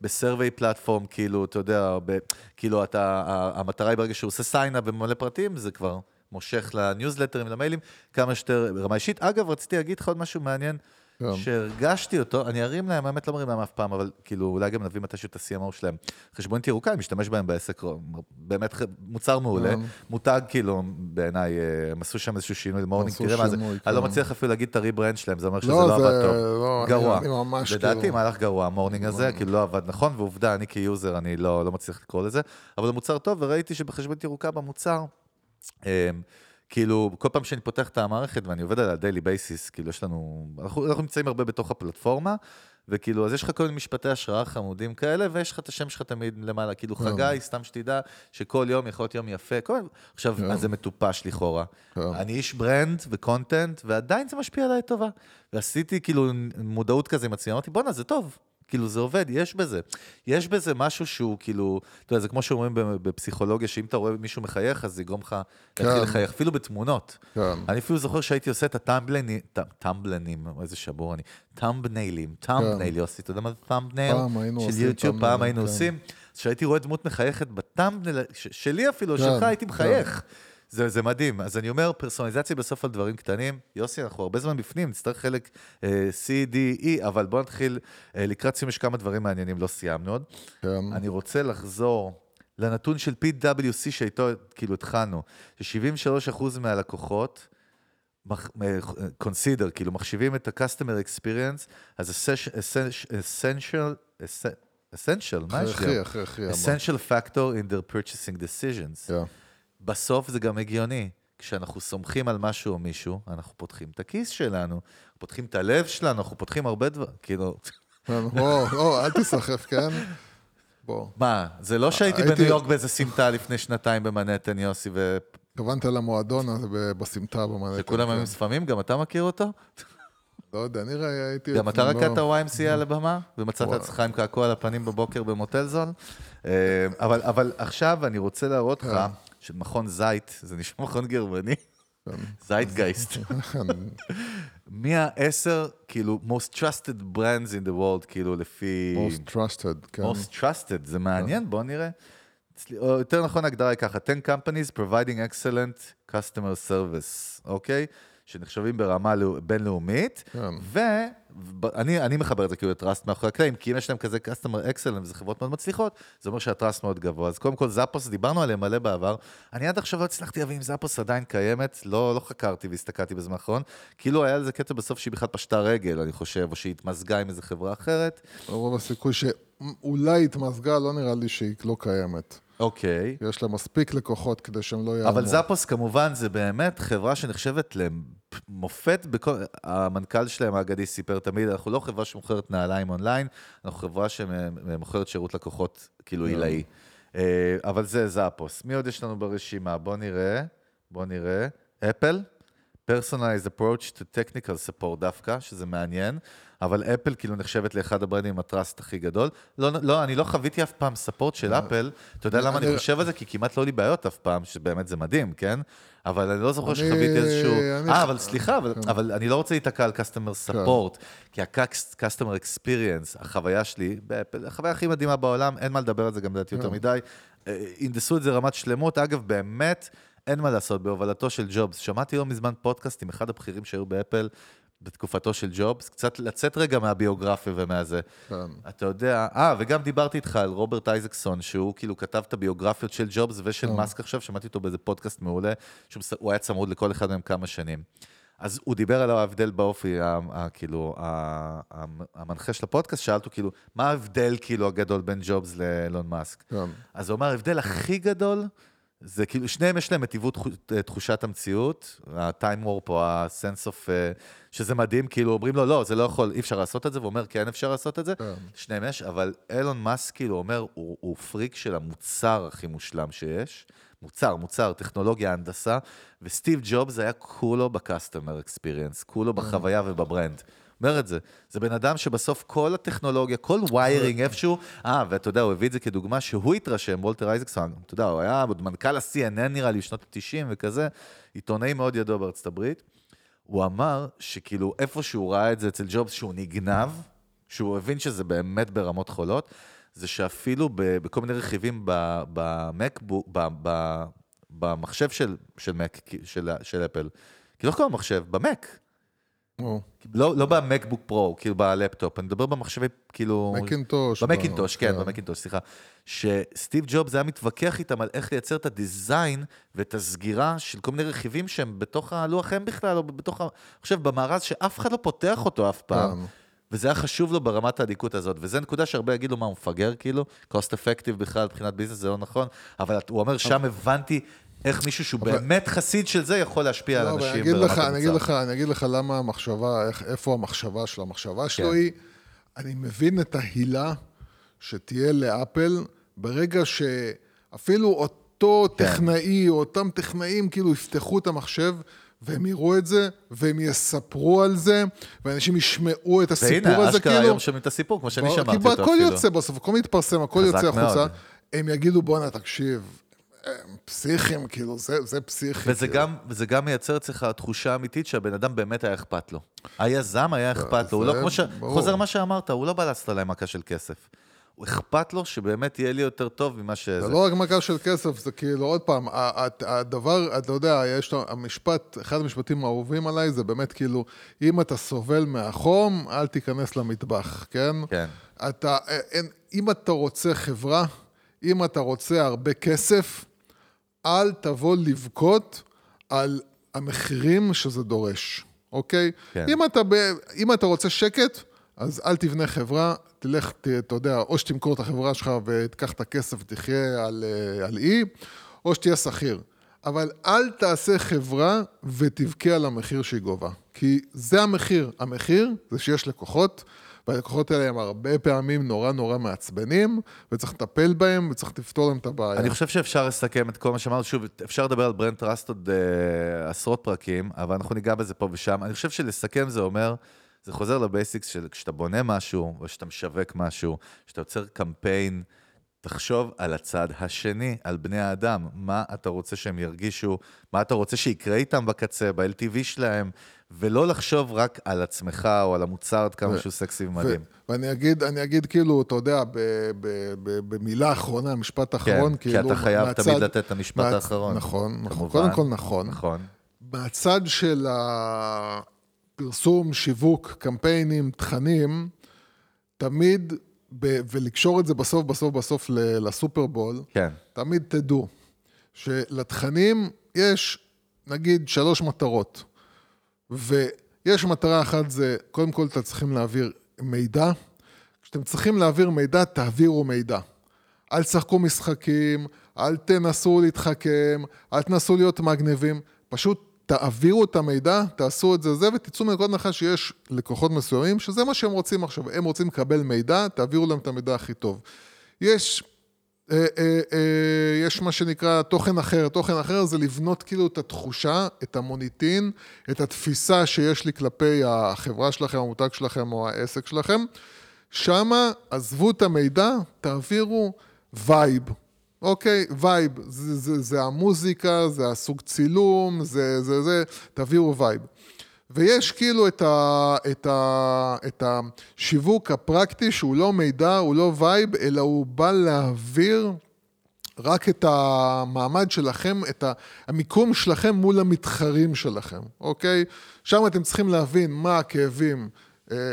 ב survey platform, כאילו, אתה יודע, או ב, כאילו, אתה, המטרה היא ברגע שהוא עושה sign up וממלא פרטים, זה כבר מושך לניוזלטרים, למיילים, כמה שיותר רמה אישית. אגב, רציתי להגיד לך עוד משהו מעניין. כן. שהרגשתי אותו, אני ארים להם, האמת לא מרים להם אף פעם, אבל כאילו אולי גם נביא מתישהו את ה-CMO שלהם. חשבונית ירוקה, אני משתמש בהם בעסק, באמת מוצר מעולה, כן. מותג כאילו בעיניי, אה, הם עשו שם איזשהו שינוי למורנינג, עשו תראה מה זה, אני לא כן. מצליח אפילו להגיד את ה rebrand שלהם, זה אומר שזה לא, לא זה- עבד טוב. לא, אני- גרוע. אני ממש לדעתי כאילו- מהלך גרוע, המורנינג הזה, כאילו לא עבד נכון, ועובדה, אני כ user, אני לא לא מצליח לקרוא לזה, אבל זה מוצר טוב, וראיתי שבחשבונית ירוקה במוצר, כאילו, כל פעם שאני פותח את המערכת ואני עובד עליה daily basis, כאילו יש לנו, אנחנו, אנחנו נמצאים הרבה בתוך הפלטפורמה, וכאילו, אז יש לך כל מיני משפטי השראה חמודים כאלה, ויש לך את השם שלך תמיד למעלה, כאילו כן. חגי, סתם שתדע, שכל יום יכול להיות יום יפה, כל... עכשיו, כן. אז זה מטופש לכאורה. כן. אני איש brand ו content, ועדיין זה משפיע עליי לטובה. ועשיתי כאילו מודעות כזה עם עצמי, אמרתי, בואנה, זה טוב. כאילו, זה עובד, יש בזה. יש בזה משהו שהוא כאילו, אתה יודע, זה כמו שאומרים בפסיכולוגיה, שאם אתה רואה מישהו מחייך, אז זה יגרום לך להתחיל כן. לחייך, אפילו בתמונות. כן. אני אפילו זוכר שהייתי עושה את הטמבלנים, טמבלנים, איזה שבור אני, thumbnailים, thumbnail, יוסי, אתה יודע מה זה thumbnail? פעם היינו של יוטיוב, פעם היינו כן. עושים. כשהייתי רואה דמות מחייכת בטמבנייל, שלי אפילו, כן, שלך, הייתי כן. מחייך. זה, זה מדהים. אז אני אומר, פרסונליזציה בסוף על דברים קטנים. יוסי, אנחנו הרבה זמן בפנים, נצטרך חלק אה, C, D, E, אבל בואו נתחיל, אה, לקראת סיום יש כמה דברים מעניינים, לא סיימנו עוד. כן. אני רוצה לחזור לנתון של PwC שאיתו כאילו התחלנו, ש-73% מהלקוחות מח- אה, כאילו מחשיבים את ה-customer experience as a essential, essential, מה יש לי? הכרחי, הכרחי. אבל- essential factor in their purchasing decisions. כן. בסוף זה גם הגיוני. כשאנחנו סומכים על משהו או מישהו, אנחנו פותחים את הכיס שלנו, פותחים את הלב שלנו, אנחנו פותחים הרבה דברים, כאילו... *laughs* בוא, אל תיסחף, כן? בוא. מה, זה לא שהייתי הייתי- בניו יורק באיזה סמטה לפני שנתיים במנהטן, יוסי, התכוונת למועדון הזה בסמטה במנהטן. וכולם כן. היו ספמים, גם אתה מכיר אותו? לא יודע, נראה, הייתי... גם אתה לא- רקדת YMCA על הבמה, ומצאת וואי. עצמך עם קעקוע על הפנים בבוקר במוטל זול? אה, אבל עכשיו אני רוצה להראות לך כן. שמכון זית, זה נשמע *laughs* מכון גרמני, כן. זייטגייסט. *laughs* מי העשר, כאילו, most trusted brands in the world, כאילו, לפי... most trusted, כן. most trusted, זה מעניין, בוא נראה. אצלי- או יותר נכון, ההגדרה היא ככה, 10 companies providing excellent customer service, אוקיי? שנחשבים ברמה לאו- בינלאומית, כן. ואני אני מחבר את זה כאילו לטראסט מאחורי הקלעים, כי אם יש להם כזה customer excellent וזה חברות מאוד מצליחות, זה אומר שהטראסט מאוד גבוה. אז קודם כל, זאפוס, דיברנו עליהם מלא בעבר. אני עד עכשיו לא הצלחתי להבין אם זאפוס עדיין קיימת, לא, לא חקרתי והסתכלתי בזמן האחרון. כאילו היה לזה קטע בסוף שהיא בכלל פשטה רגל, אני חושב, או שהיא התמזגה עם איזה חברה אחרת. רוב הסיכוי שאולי התמזגה, לא נראה לי שהיא לא קיימת. אוקיי. יש לה מספיק לקוחות כדי שהם לא יעלמו. אבל זאפוס כמובן זה באמת חברה שנחשבת למופת בכל... המנכ"ל שלהם האגדי סיפר תמיד, אנחנו לא חברה שמוכרת נעליים אונליין, אנחנו חברה שמוכרת שירות לקוחות כאילו עילאי. אה, אבל זה זאפוס. מי עוד יש לנו ברשימה? בוא נראה, בוא נראה. אפל, personalized approach to technical support דווקא, שזה מעניין, אבל אפל כאילו נחשבת לאחד הברנדים עם הטראסט הכי גדול. לא, לא, אני לא חוויתי אף פעם ספורט של אפל, אתה יודע למה אני אני- חושב על זה? כי כמעט לא היו לי בעיות אף פעם, שבאמת זה מדהים, כן? אבל אני לא זוכר שחוויתי איזשהו... אה, אבל סליחה, אבל, אבל אני לא רוצה להיתקע על customer support, כי ה-customer experience, החוויה שלי, החוויה הכי מדהימה בעולם, אין מה לדבר על זה גם לדעתי יותר מדי. אה, הנדסו את זה רמת שלמות, אגב, באמת, אין מה לעשות, בהובלתו של ג'ובס. שמעתי לא מזמן פודקאסט עם אחד הבכירים שהיו באפל. בתקופתו של ג'ובס, קצת לצאת רגע מהביוגרפיה ומהזה. כן. אתה יודע, אה, וגם דיברתי איתך על רוברט אייזקסון, שהוא כאילו כתב את הביוגרפיות של ג'ובס ושל מאסק עכשיו, שמעתי אותו באיזה פודקאסט מעולה, שהוא היה צמוד לכל אחד מהם כמה שנים. אז הוא דיבר על ההבדל באופי, כאילו, המנחה של הפודקאסט, שאל אותו כאילו, מה ההבדל כאילו הגדול בין ג'ובס לאילון מאסק? כן. אז הוא אמר, ההבדל הכי גדול, זה כאילו, שניהם יש להם את עיוות תחו- תחושת המציאות, ה-time warp או ה-sense of, אה, שזה מדהים, כאילו אומרים לו, לא, זה לא יכול, אי אפשר לעשות את זה, והוא אומר, כן אפשר לעשות את זה, כן. שניהם יש, אבל אילון מאסק כאילו אומר, הוא, הוא פריק של המוצר הכי מושלם שיש, מוצר, מוצר, טכנולוגיה, הנדסה, וסטיב ג'ובס היה כולו ב-customer experience, כולו בחוויה וב brand. אומר את זה. זה בן אדם שבסוף כל הטכנולוגיה, כל wiring איפשהו, אה, ואתה יודע, הוא הביא את זה כדוגמה שהוא התרשם, וולטר אייזקסון, אתה יודע, הוא היה עוד מנכ"ל ה-CNN נראה לי בשנות ה-90 וכזה, עיתונאי מאוד ידוע בארצות הברית. הוא אמר שכאילו איפה שהוא ראה את זה אצל ג'ובס, שהוא נגנב, שהוא הבין שזה באמת ברמות חולות, זה שאפילו ב- בכל מיני רכיבים במקבוק, במחשב של, של מק, של, של אפל, כאילו איך קוראים למחשב? במק. לא, לא במקבוק פרו, כאילו בלפטופ, אני מדבר במחשבי, כאילו... מקינטוש. במקינטוש, כן, כן. במקינטוש, סליחה. שסטיב ג'ובס היה מתווכח איתם על איך לייצר את ה design ואת הסגירה של כל מיני רכיבים שהם בתוך הלוח אם בכלל, או בתוך ה... חושב, במארז שאף אחד לא פותח אותו אף פעם. כן. וזה היה חשוב לו ברמת האדיקות הזאת, וזו נקודה שהרבה יגידו מה הוא מפגר, כאילו, cost effective בכלל מבחינת ביזנס, זה לא נכון, אבל הוא אומר, שם הבנתי איך מישהו שהוא באמת חסיד של זה יכול להשפיע על לא, אבל אנשים אני אגיד ברמת לך, אני אגיד. לך, אני אגיד לך למה המחשבה, איך, איפה המחשבה שלו. המחשבה שלו כן. היא, אני מבין את ההילה שתהיה לאפל ברגע שאפילו אותו כן. טכנאי, או אותם טכנאים כאילו יפתחו את המחשב. והם יראו את זה, והם יספרו על זה, ואנשים ישמעו את הסיפור והנה, הזה, אשכרה כאילו... היום שומעים את הסיפור, כמו שאני שמעתי כי אותו הכל אפילו. יוצא בסוף, הכל מתפרסם, הכל יוצא החוצה. מאוד. הם יגידו, בואנה, תקשיב, הם פסיכים, כאילו, זה, זה פסיכי. וזה כאילו. גם, וזה גם מייצר אצלך תחושה אמיתית שהבן אדם באמת היה אכפת לו. היזם היה אכפת לו, הוא לא כמו ש... ברור. חוזר מה שאמרת, הוא לא בא לעשות עליי מכה של כסף. הוא אכפת לו שבאמת יהיה לי יותר טוב ממה שזה. זה לא רק מכה של כסף, זה כאילו, עוד פעם, הדבר, אתה יודע, יש לו, המשפט, אחד המשפטים האהובים עליי, זה באמת כאילו, אם אתה סובל מהחום, אל תיכנס למטבח, כן? כן. אתה, אין, אם אתה רוצה חברה, אם אתה רוצה הרבה כסף, אל תבוא לבכות על המחירים שזה דורש, אוקיי? כן. אם, אתה ב, אם אתה רוצה שקט, אז אל תבנה חברה, תלך, ת, אתה יודע, או שתמכור את החברה שלך ותיקח את הכסף ותחיה על, אה, על אי, או שתהיה שכיר. אבל אל תעשה חברה ותבכה על המחיר שהיא גובה. כי זה המחיר. המחיר זה שיש לקוחות, והלקוחות האלה הם הרבה פעמים נורא נורא מעצבנים, וצריך לטפל בהם, וצריך לפתור להם את הבעיה. אני חושב שאפשר לסכם את כל מה שאמרנו, שוב, אפשר לדבר על brand trust עוד אה, עשרות פרקים, אבל אנחנו ניגע בזה פה ושם. אני חושב שלסכם זה אומר, זה חוזר לבייסיקס של כשאתה בונה משהו, או כשאתה משווק משהו, כשאתה יוצר קמפיין, תחשוב על הצד השני, על בני האדם, מה אתה רוצה שהם ירגישו, מה אתה רוצה שיקרה איתם בקצה, ב-LTV שלהם, ולא לחשוב רק על עצמך או על המוצר, עד כמה שהוא סקסי ומדהים. ואני אגיד, אני אגיד כאילו, אתה יודע, במילה אחרונה, משפט אחרון, כי כאילו... אתה חייב מהצד- תמיד לתת את המשפט מהצ- האחרון. נכון, נכון. קודם כל נכון. נכון. מהצד של הפרסום, שיווק, קמפיינים, תכנים, תמיד, ב- ולקשור את זה בסוף, בסוף, בסוף לסופרבול, כן. תמיד תדעו שלתכנים יש, נגיד, שלוש מטרות. ויש מטרה אחת זה, קודם כל אתם צריכים להעביר מידע. כשאתם צריכים להעביר מידע, תעבירו מידע. אל תשחקו משחקים, אל תנסו להתחכם, אל תנסו להיות מגניבים, פשוט תעבירו את המידע, תעשו את זה זה, ותצאו מנקודת הנחה שיש לקוחות מסוימים, שזה מה שהם רוצים עכשיו. הם רוצים לקבל מידע, תעבירו להם את המידע הכי טוב. יש יש מה שנקרא תוכן אחר. תוכן אחר זה לבנות כאילו את התחושה, את המוניטין, את התפיסה שיש לי כלפי החברה שלכם, המותג שלכם או העסק שלכם. שמה, עזבו את המידע, תעבירו vibe. אוקיי, vibe, זה, זה, זה המוזיקה, זה הסוג צילום, זה זה זה, תעבירו vibe. ויש כאילו את, ה, את, ה, את השיווק הפרקטי שהוא לא מידע, הוא לא vibe, אלא הוא בא להעביר רק את המעמד שלכם, את המיקום שלכם מול המתחרים שלכם, אוקיי? שם אתם צריכים להבין מה הכאבים, אה, אה,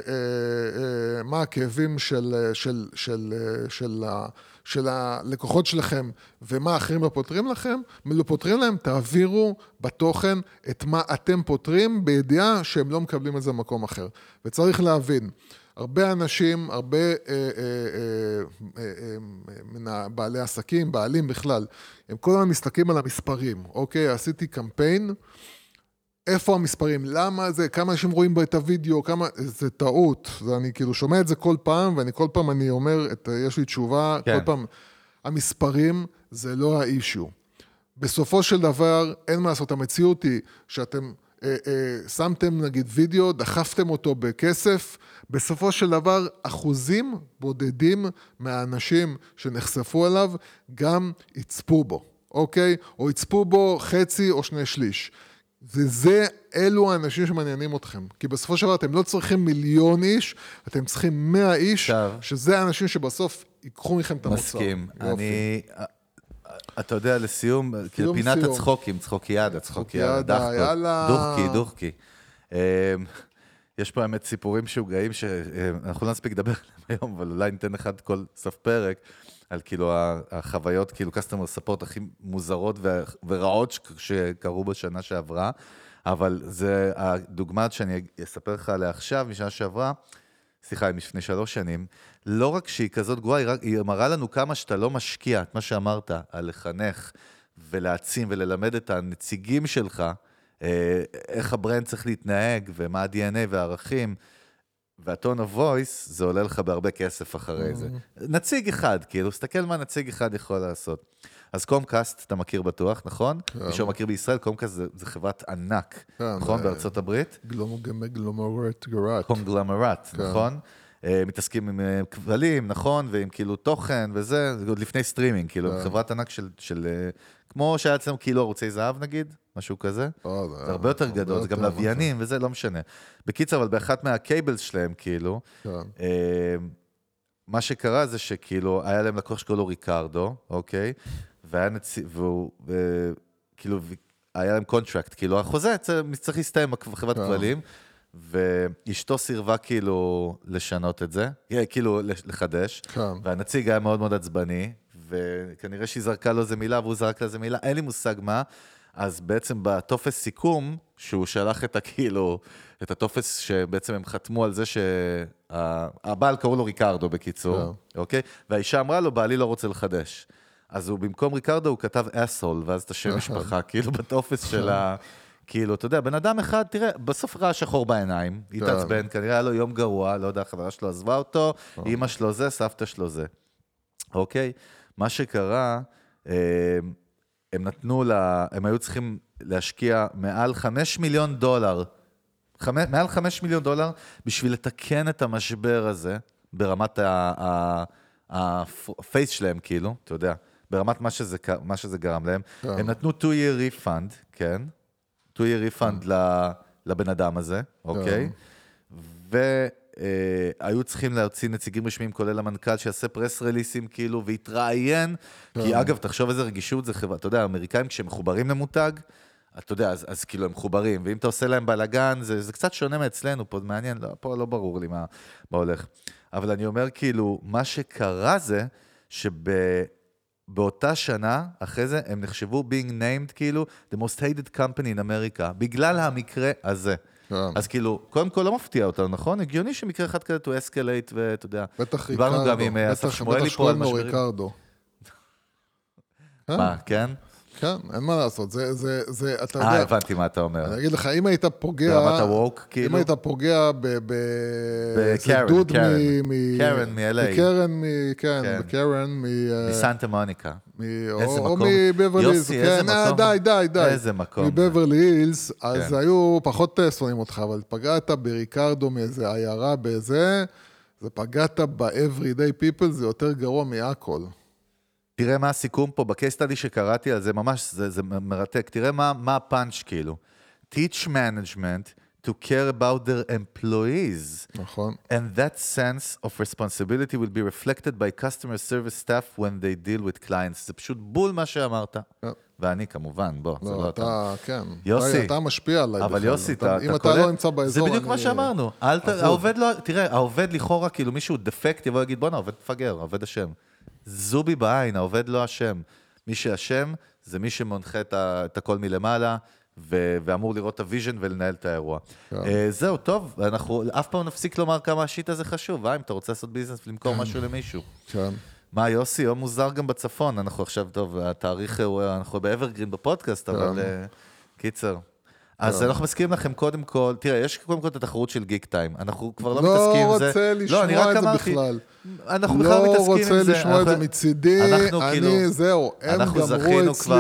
אה, מה הכאבים של, של, של, של, של, של הלקוחות שלכם ומה אחרים לא פותרים לכם, לא פותרים להם, תעבירו בתוכן את מה אתם פותרים בידיעה שהם לא מקבלים את זה במקום אחר. וצריך להבין, הרבה אנשים, הרבה אה, אה, אה, אה, אה, בעלי עסקים, בעלים בכלל, הם כל הזמן מסתכלים על המספרים, אוקיי? עשיתי קמפיין, איפה המספרים? למה זה? כמה אנשים רואים את הוידאו? כמה... זה טעות. זה, אני כאילו שומע את זה כל פעם, ואני כל פעם אני אומר, את, יש לי תשובה, כן. כל פעם, המספרים זה לא האישיו. בסופו של דבר, אין מה לעשות, המציאות היא שאתם אה, אה, שמתם נגיד וידאו, דחפתם אותו בכסף, בסופו של דבר אחוזים בודדים מהאנשים שנחשפו אליו גם יצפו בו, אוקיי? או יצפו בו חצי או שני שליש. וזה, אלו האנשים שמעניינים אתכם. כי בסופו של דבר אתם לא צריכים מיליון איש, אתם צריכים מאה איש, עכשיו, שזה האנשים שבסוף ייקחו מכם את המוצר. מסכים. אני... אתה יודע, לסיום, כאילו פינת סיום. הצחוקים, צחוק יד, הצחוק יד, דחקות. יאללה. דוחקי, דוחקי. אמ, יש פה האמת סיפורים משוגעים שאנחנו לא נספיק לדבר עליהם היום, אבל אולי ניתן אחד כל סוף פרק. על כאילו החוויות, כאילו customer support הכי מוזרות ורעות שקרו בשנה שעברה, אבל זה הדוגמה שאני אספר לך עליה עכשיו, משנה שעברה, סליחה, מלפני שלוש שנים, לא רק שהיא כזאת גרועה, היא מראה לנו כמה שאתה לא משקיע, את מה שאמרת, על לחנך ולהעצים וללמד את הנציגים שלך, אה, איך הברנד צריך להתנהג ומה ה-DNA והערכים. וה tone of voice, זה עולה לך בהרבה כסף אחרי זה. Mm. נציג אחד, כאילו, תסתכל מה נציג אחד יכול לעשות. אז קומקאסט, אתה מכיר בטוח, נכון? כן. מישהו מכיר בישראל, קומקאסט זה, זה חברת ענק, כן, נכון? בארצות הברית? קונגלומרט. קונגלומרט, כן. נכון? Uh, מתעסקים עם uh, כבלים, נכון? ועם כאילו תוכן וזה, זה עוד לפני סטרימינג, כאילו, כן. חברת ענק של, של כמו שהיה אצלנו כאילו ערוצי זהב נגיד, משהו כזה. אה, זה הרבה יותר גדול, זה גם לוויינים וזה, לא משנה. בקיצר, אבל באחת מה cables שלהם, כאילו, כן. אה, מה שקרה זה שכאילו, היה להם לקוח שקוראים לו ריקרדו, אוקיי? והיה נציג, והוא, כאילו, היה להם contract, כאילו, החוזה צריך להסתיים בחברת. כבלים. ואשתו סירבה כאילו לשנות את זה, אה, כאילו לחדש, כן. והנציג היה מאוד מאוד עצבני, וכנראה שהיא זרקה לו איזה מילה והוא זרק לה איזה מילה, אין לי מושג מה, אז בעצם בטופס סיכום, שהוא שלח את הכאילו, את הטופס שבעצם הם חתמו על זה שהבעל קראו לו ריקרדו בקיצור, yeah. כן. אוקיי? והאישה אמרה לו, בעלי לא רוצה לחדש. אז הוא במקום ריקרדו הוא כתב אסול, ואז את השם *laughs* משפחה, כאילו בטופס של ה... כאילו, אתה יודע, בן אדם אחד, תראה, בסוף ראה שחור בעיניים, כן. התעצבן, כנראה היה לו יום גרוע, לא יודע, החברה שלו עזבה אותו, אימא שלו זה, סבתא שלו זה. אוקיי? מה שקרה, אה, הם נתנו לה, הם היו צריכים להשקיע מעל 5 מיליון דולר, חמש, מעל 5 מיליון דולר בשביל לתקן את המשבר הזה ברמת הפייס שלהם, כאילו, אתה יודע, ברמת מה שזה, מה שזה גרם להם. כן. הם נתנו 2-year refund, כן? 2-year refund yeah. כן. לבן אדם הזה, אוקיי? Yeah. ו... אה, היו צריכים להוציא נציגים רשמיים, כולל המנכ"ל, שיעשה פרס רליסים, כאילו, ויתראיין. כי אגב, תחשוב איזה רגישות זה חברה, אתה יודע, האמריקאים כשהם מחוברים למותג, אתה יודע, אז, אז כאילו הם מחוברים, ואם אתה עושה להם בלאגן, זה, זה קצת שונה מאצלנו, פה מעניין, לא, פה לא ברור לי מה, מה הולך. אבל אני אומר, כאילו, מה שקרה זה, שבאותה שנה, אחרי זה, הם נחשבו being named, כאילו, the most hated company in America, בגלל המקרה הזה. כן. אז כאילו, קודם כל לא מפתיע אותנו, נכון? הגיוני שמקרה אחד כזה to escalate, ואתה יודע, בטח ריקרדו, דיברנו גם עם אה, אסף שמואלי פה על משברים. ריקרדו. מה, כן? כן, אין מה לעשות, זה, זה, זה, אתה יודע... אה, הבנתי מה אתה אומר. אני אגיד לך, אם היית פוגע... ברמת ה-woke, כאילו? אם היית פוגע ב... ב... בקרן, דוד קרן. מ... קרן מ-LA. בקרן, מ... כן, כן. בקרן מ... מסנטה מוניקה. מ... איזה או, או מקום. מבברלי הילס, יוסי, איזה כן, אה, מקום. די, די, די. איזה מקום. מבברלי הילס, אז כן. היו פחות אה, שונאים אותך, אבל פגעת בריקרדו מאיזה עיירה בזה, זה פגעת ב-everyday people, זה יותר גרוע מהכל. תראה מה הסיכום פה, בקייס סטאדי שקראתי על זה, ממש, זה, זה מרתק. תראה מה, מה הפאנץ' כאילו. teach management to care about their employees. נכון. And that sense of responsibility will be reflected by customer service staff when they deal with clients. זה פשוט בול מה שאמרת. כן. ואני כמובן, בוא, זה לא, לא אתה. אתה, כן. יוסי. אתה, אתה משפיע עליי אבל בכלל. יוסי, אתה, אם אתה אתה קולט? לא נמצא באזור, זה בדיוק מה אני- שאמרנו. אל ת... העובד לא... תראה, העובד לכאורה, כאילו מישהו דפקט יבוא ויגיד, בואנה, העובד מפגר, העובד אשם. זובי בעין, העובד לא אשם. מי שאשם זה מי שמונחה את, ה... את הכל מלמעלה. ו- ואמור לראות את ה vision ולנהל את האירוע. כן. אה, זהו, טוב, אנחנו אף פעם לא נפסיק לומר כמה ה shit הזה חשוב, אה, אם אתה רוצה לעשות business ולמכור משהו למישהו. כן. מה, יוסי, יום מוזר גם בצפון, אנחנו עכשיו, טוב, התאריך הוא, אנחנו באברגרין בפודקאסט, אבל אה, קיצר. אז אנחנו מזכירים לכם קודם כל, תראה, יש קודם כל את התחרות של גיק טיים, אנחנו כבר לא לא מתעסקים עם זה. רוצה לשמוע רק את זה בכלל. אנחנו בכלל לא מתעסקים עם רוצה זה. לשמוע את זה אנחנו- מצידי, אנחנו אני, כאילו- זהו, הם אנחנו גמרו אצלי,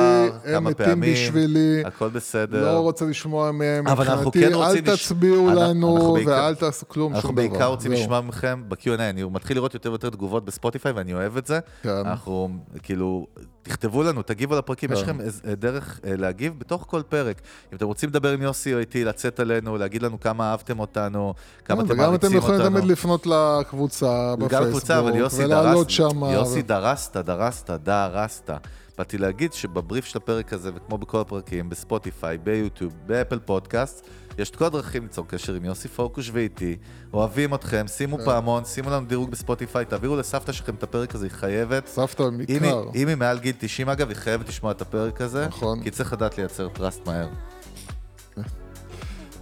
הם מתים פעמים, בשבילי, הכל בסדר. לא רוצה לשמוע מהם, אנחנו מבחינתי, כן. אל לש- תצביעו אנחנו- לנו, אנחנו בעיקר- ואל תעשו כלום, אנחנו שום דבר. בעיקר רוצים. לשמוע מכם ב-Q&A, אני מתחיל לראות יותר ויותר תגובות בספוטיפיי ואני אוהב את זה. כן. אנחנו, כאילו, תכתבו לנו, תגיבו לפרקים, יש לכם איז- דרך אה, להגיב בתוך כל פרק. אם אתם רוצים לדבר עם יוסי או איתי, לצאת עלינו, להגיד לנו כמה אהבתם אותנו, כמה כן, אתם וגם אתם מעריצים יכולים אותנו. תמיד לפנות לקבוצה גם קבוצה, אבל יוסי דרסת, שם. יוסי דרסת, דרסת, דרסת. באתי להגיד שבבריף של הפרק הזה, וכמו בכל הפרקים, בספוטיפיי, ביוטיוב, באפל פודקאסט, יש את כל הדרכים ליצור קשר עם יוסי פוקוש ואיתי. אוהבים אתכם, שימו כן. פעמון, שימו לנו דירוג בספוטיפיי, תעבירו לסבתא שלכם את הפרק הזה, היא חייבת. סבתא אם היא. אם היא מעל גיל 90 אגב, היא חייבת לשמוע את הפרק הזה. נכון. כי צריך לדעת לייצר trust מהר.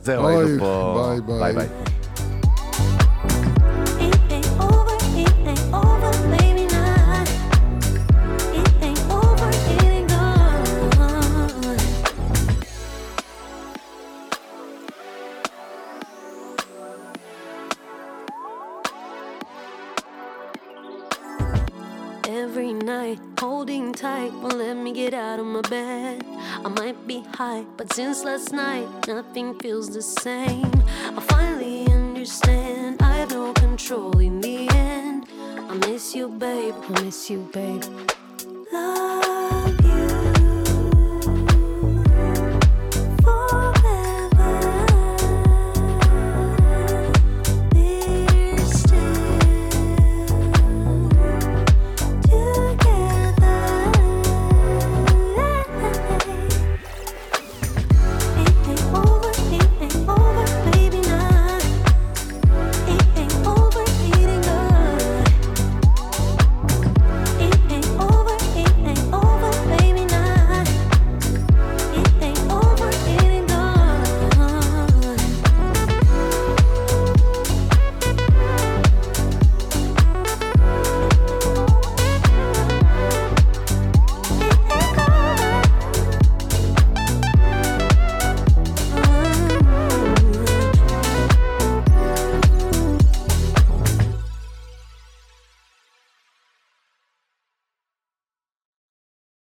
זהו, אוי, היינו פה. ביי, ביי. ביי ביי. Night, holding tight, won't let me get out of my bed. I might be high, but since last night, nothing feels the same. I finally understand I have no control in the end. I miss you, babe. I miss you, babe. Love.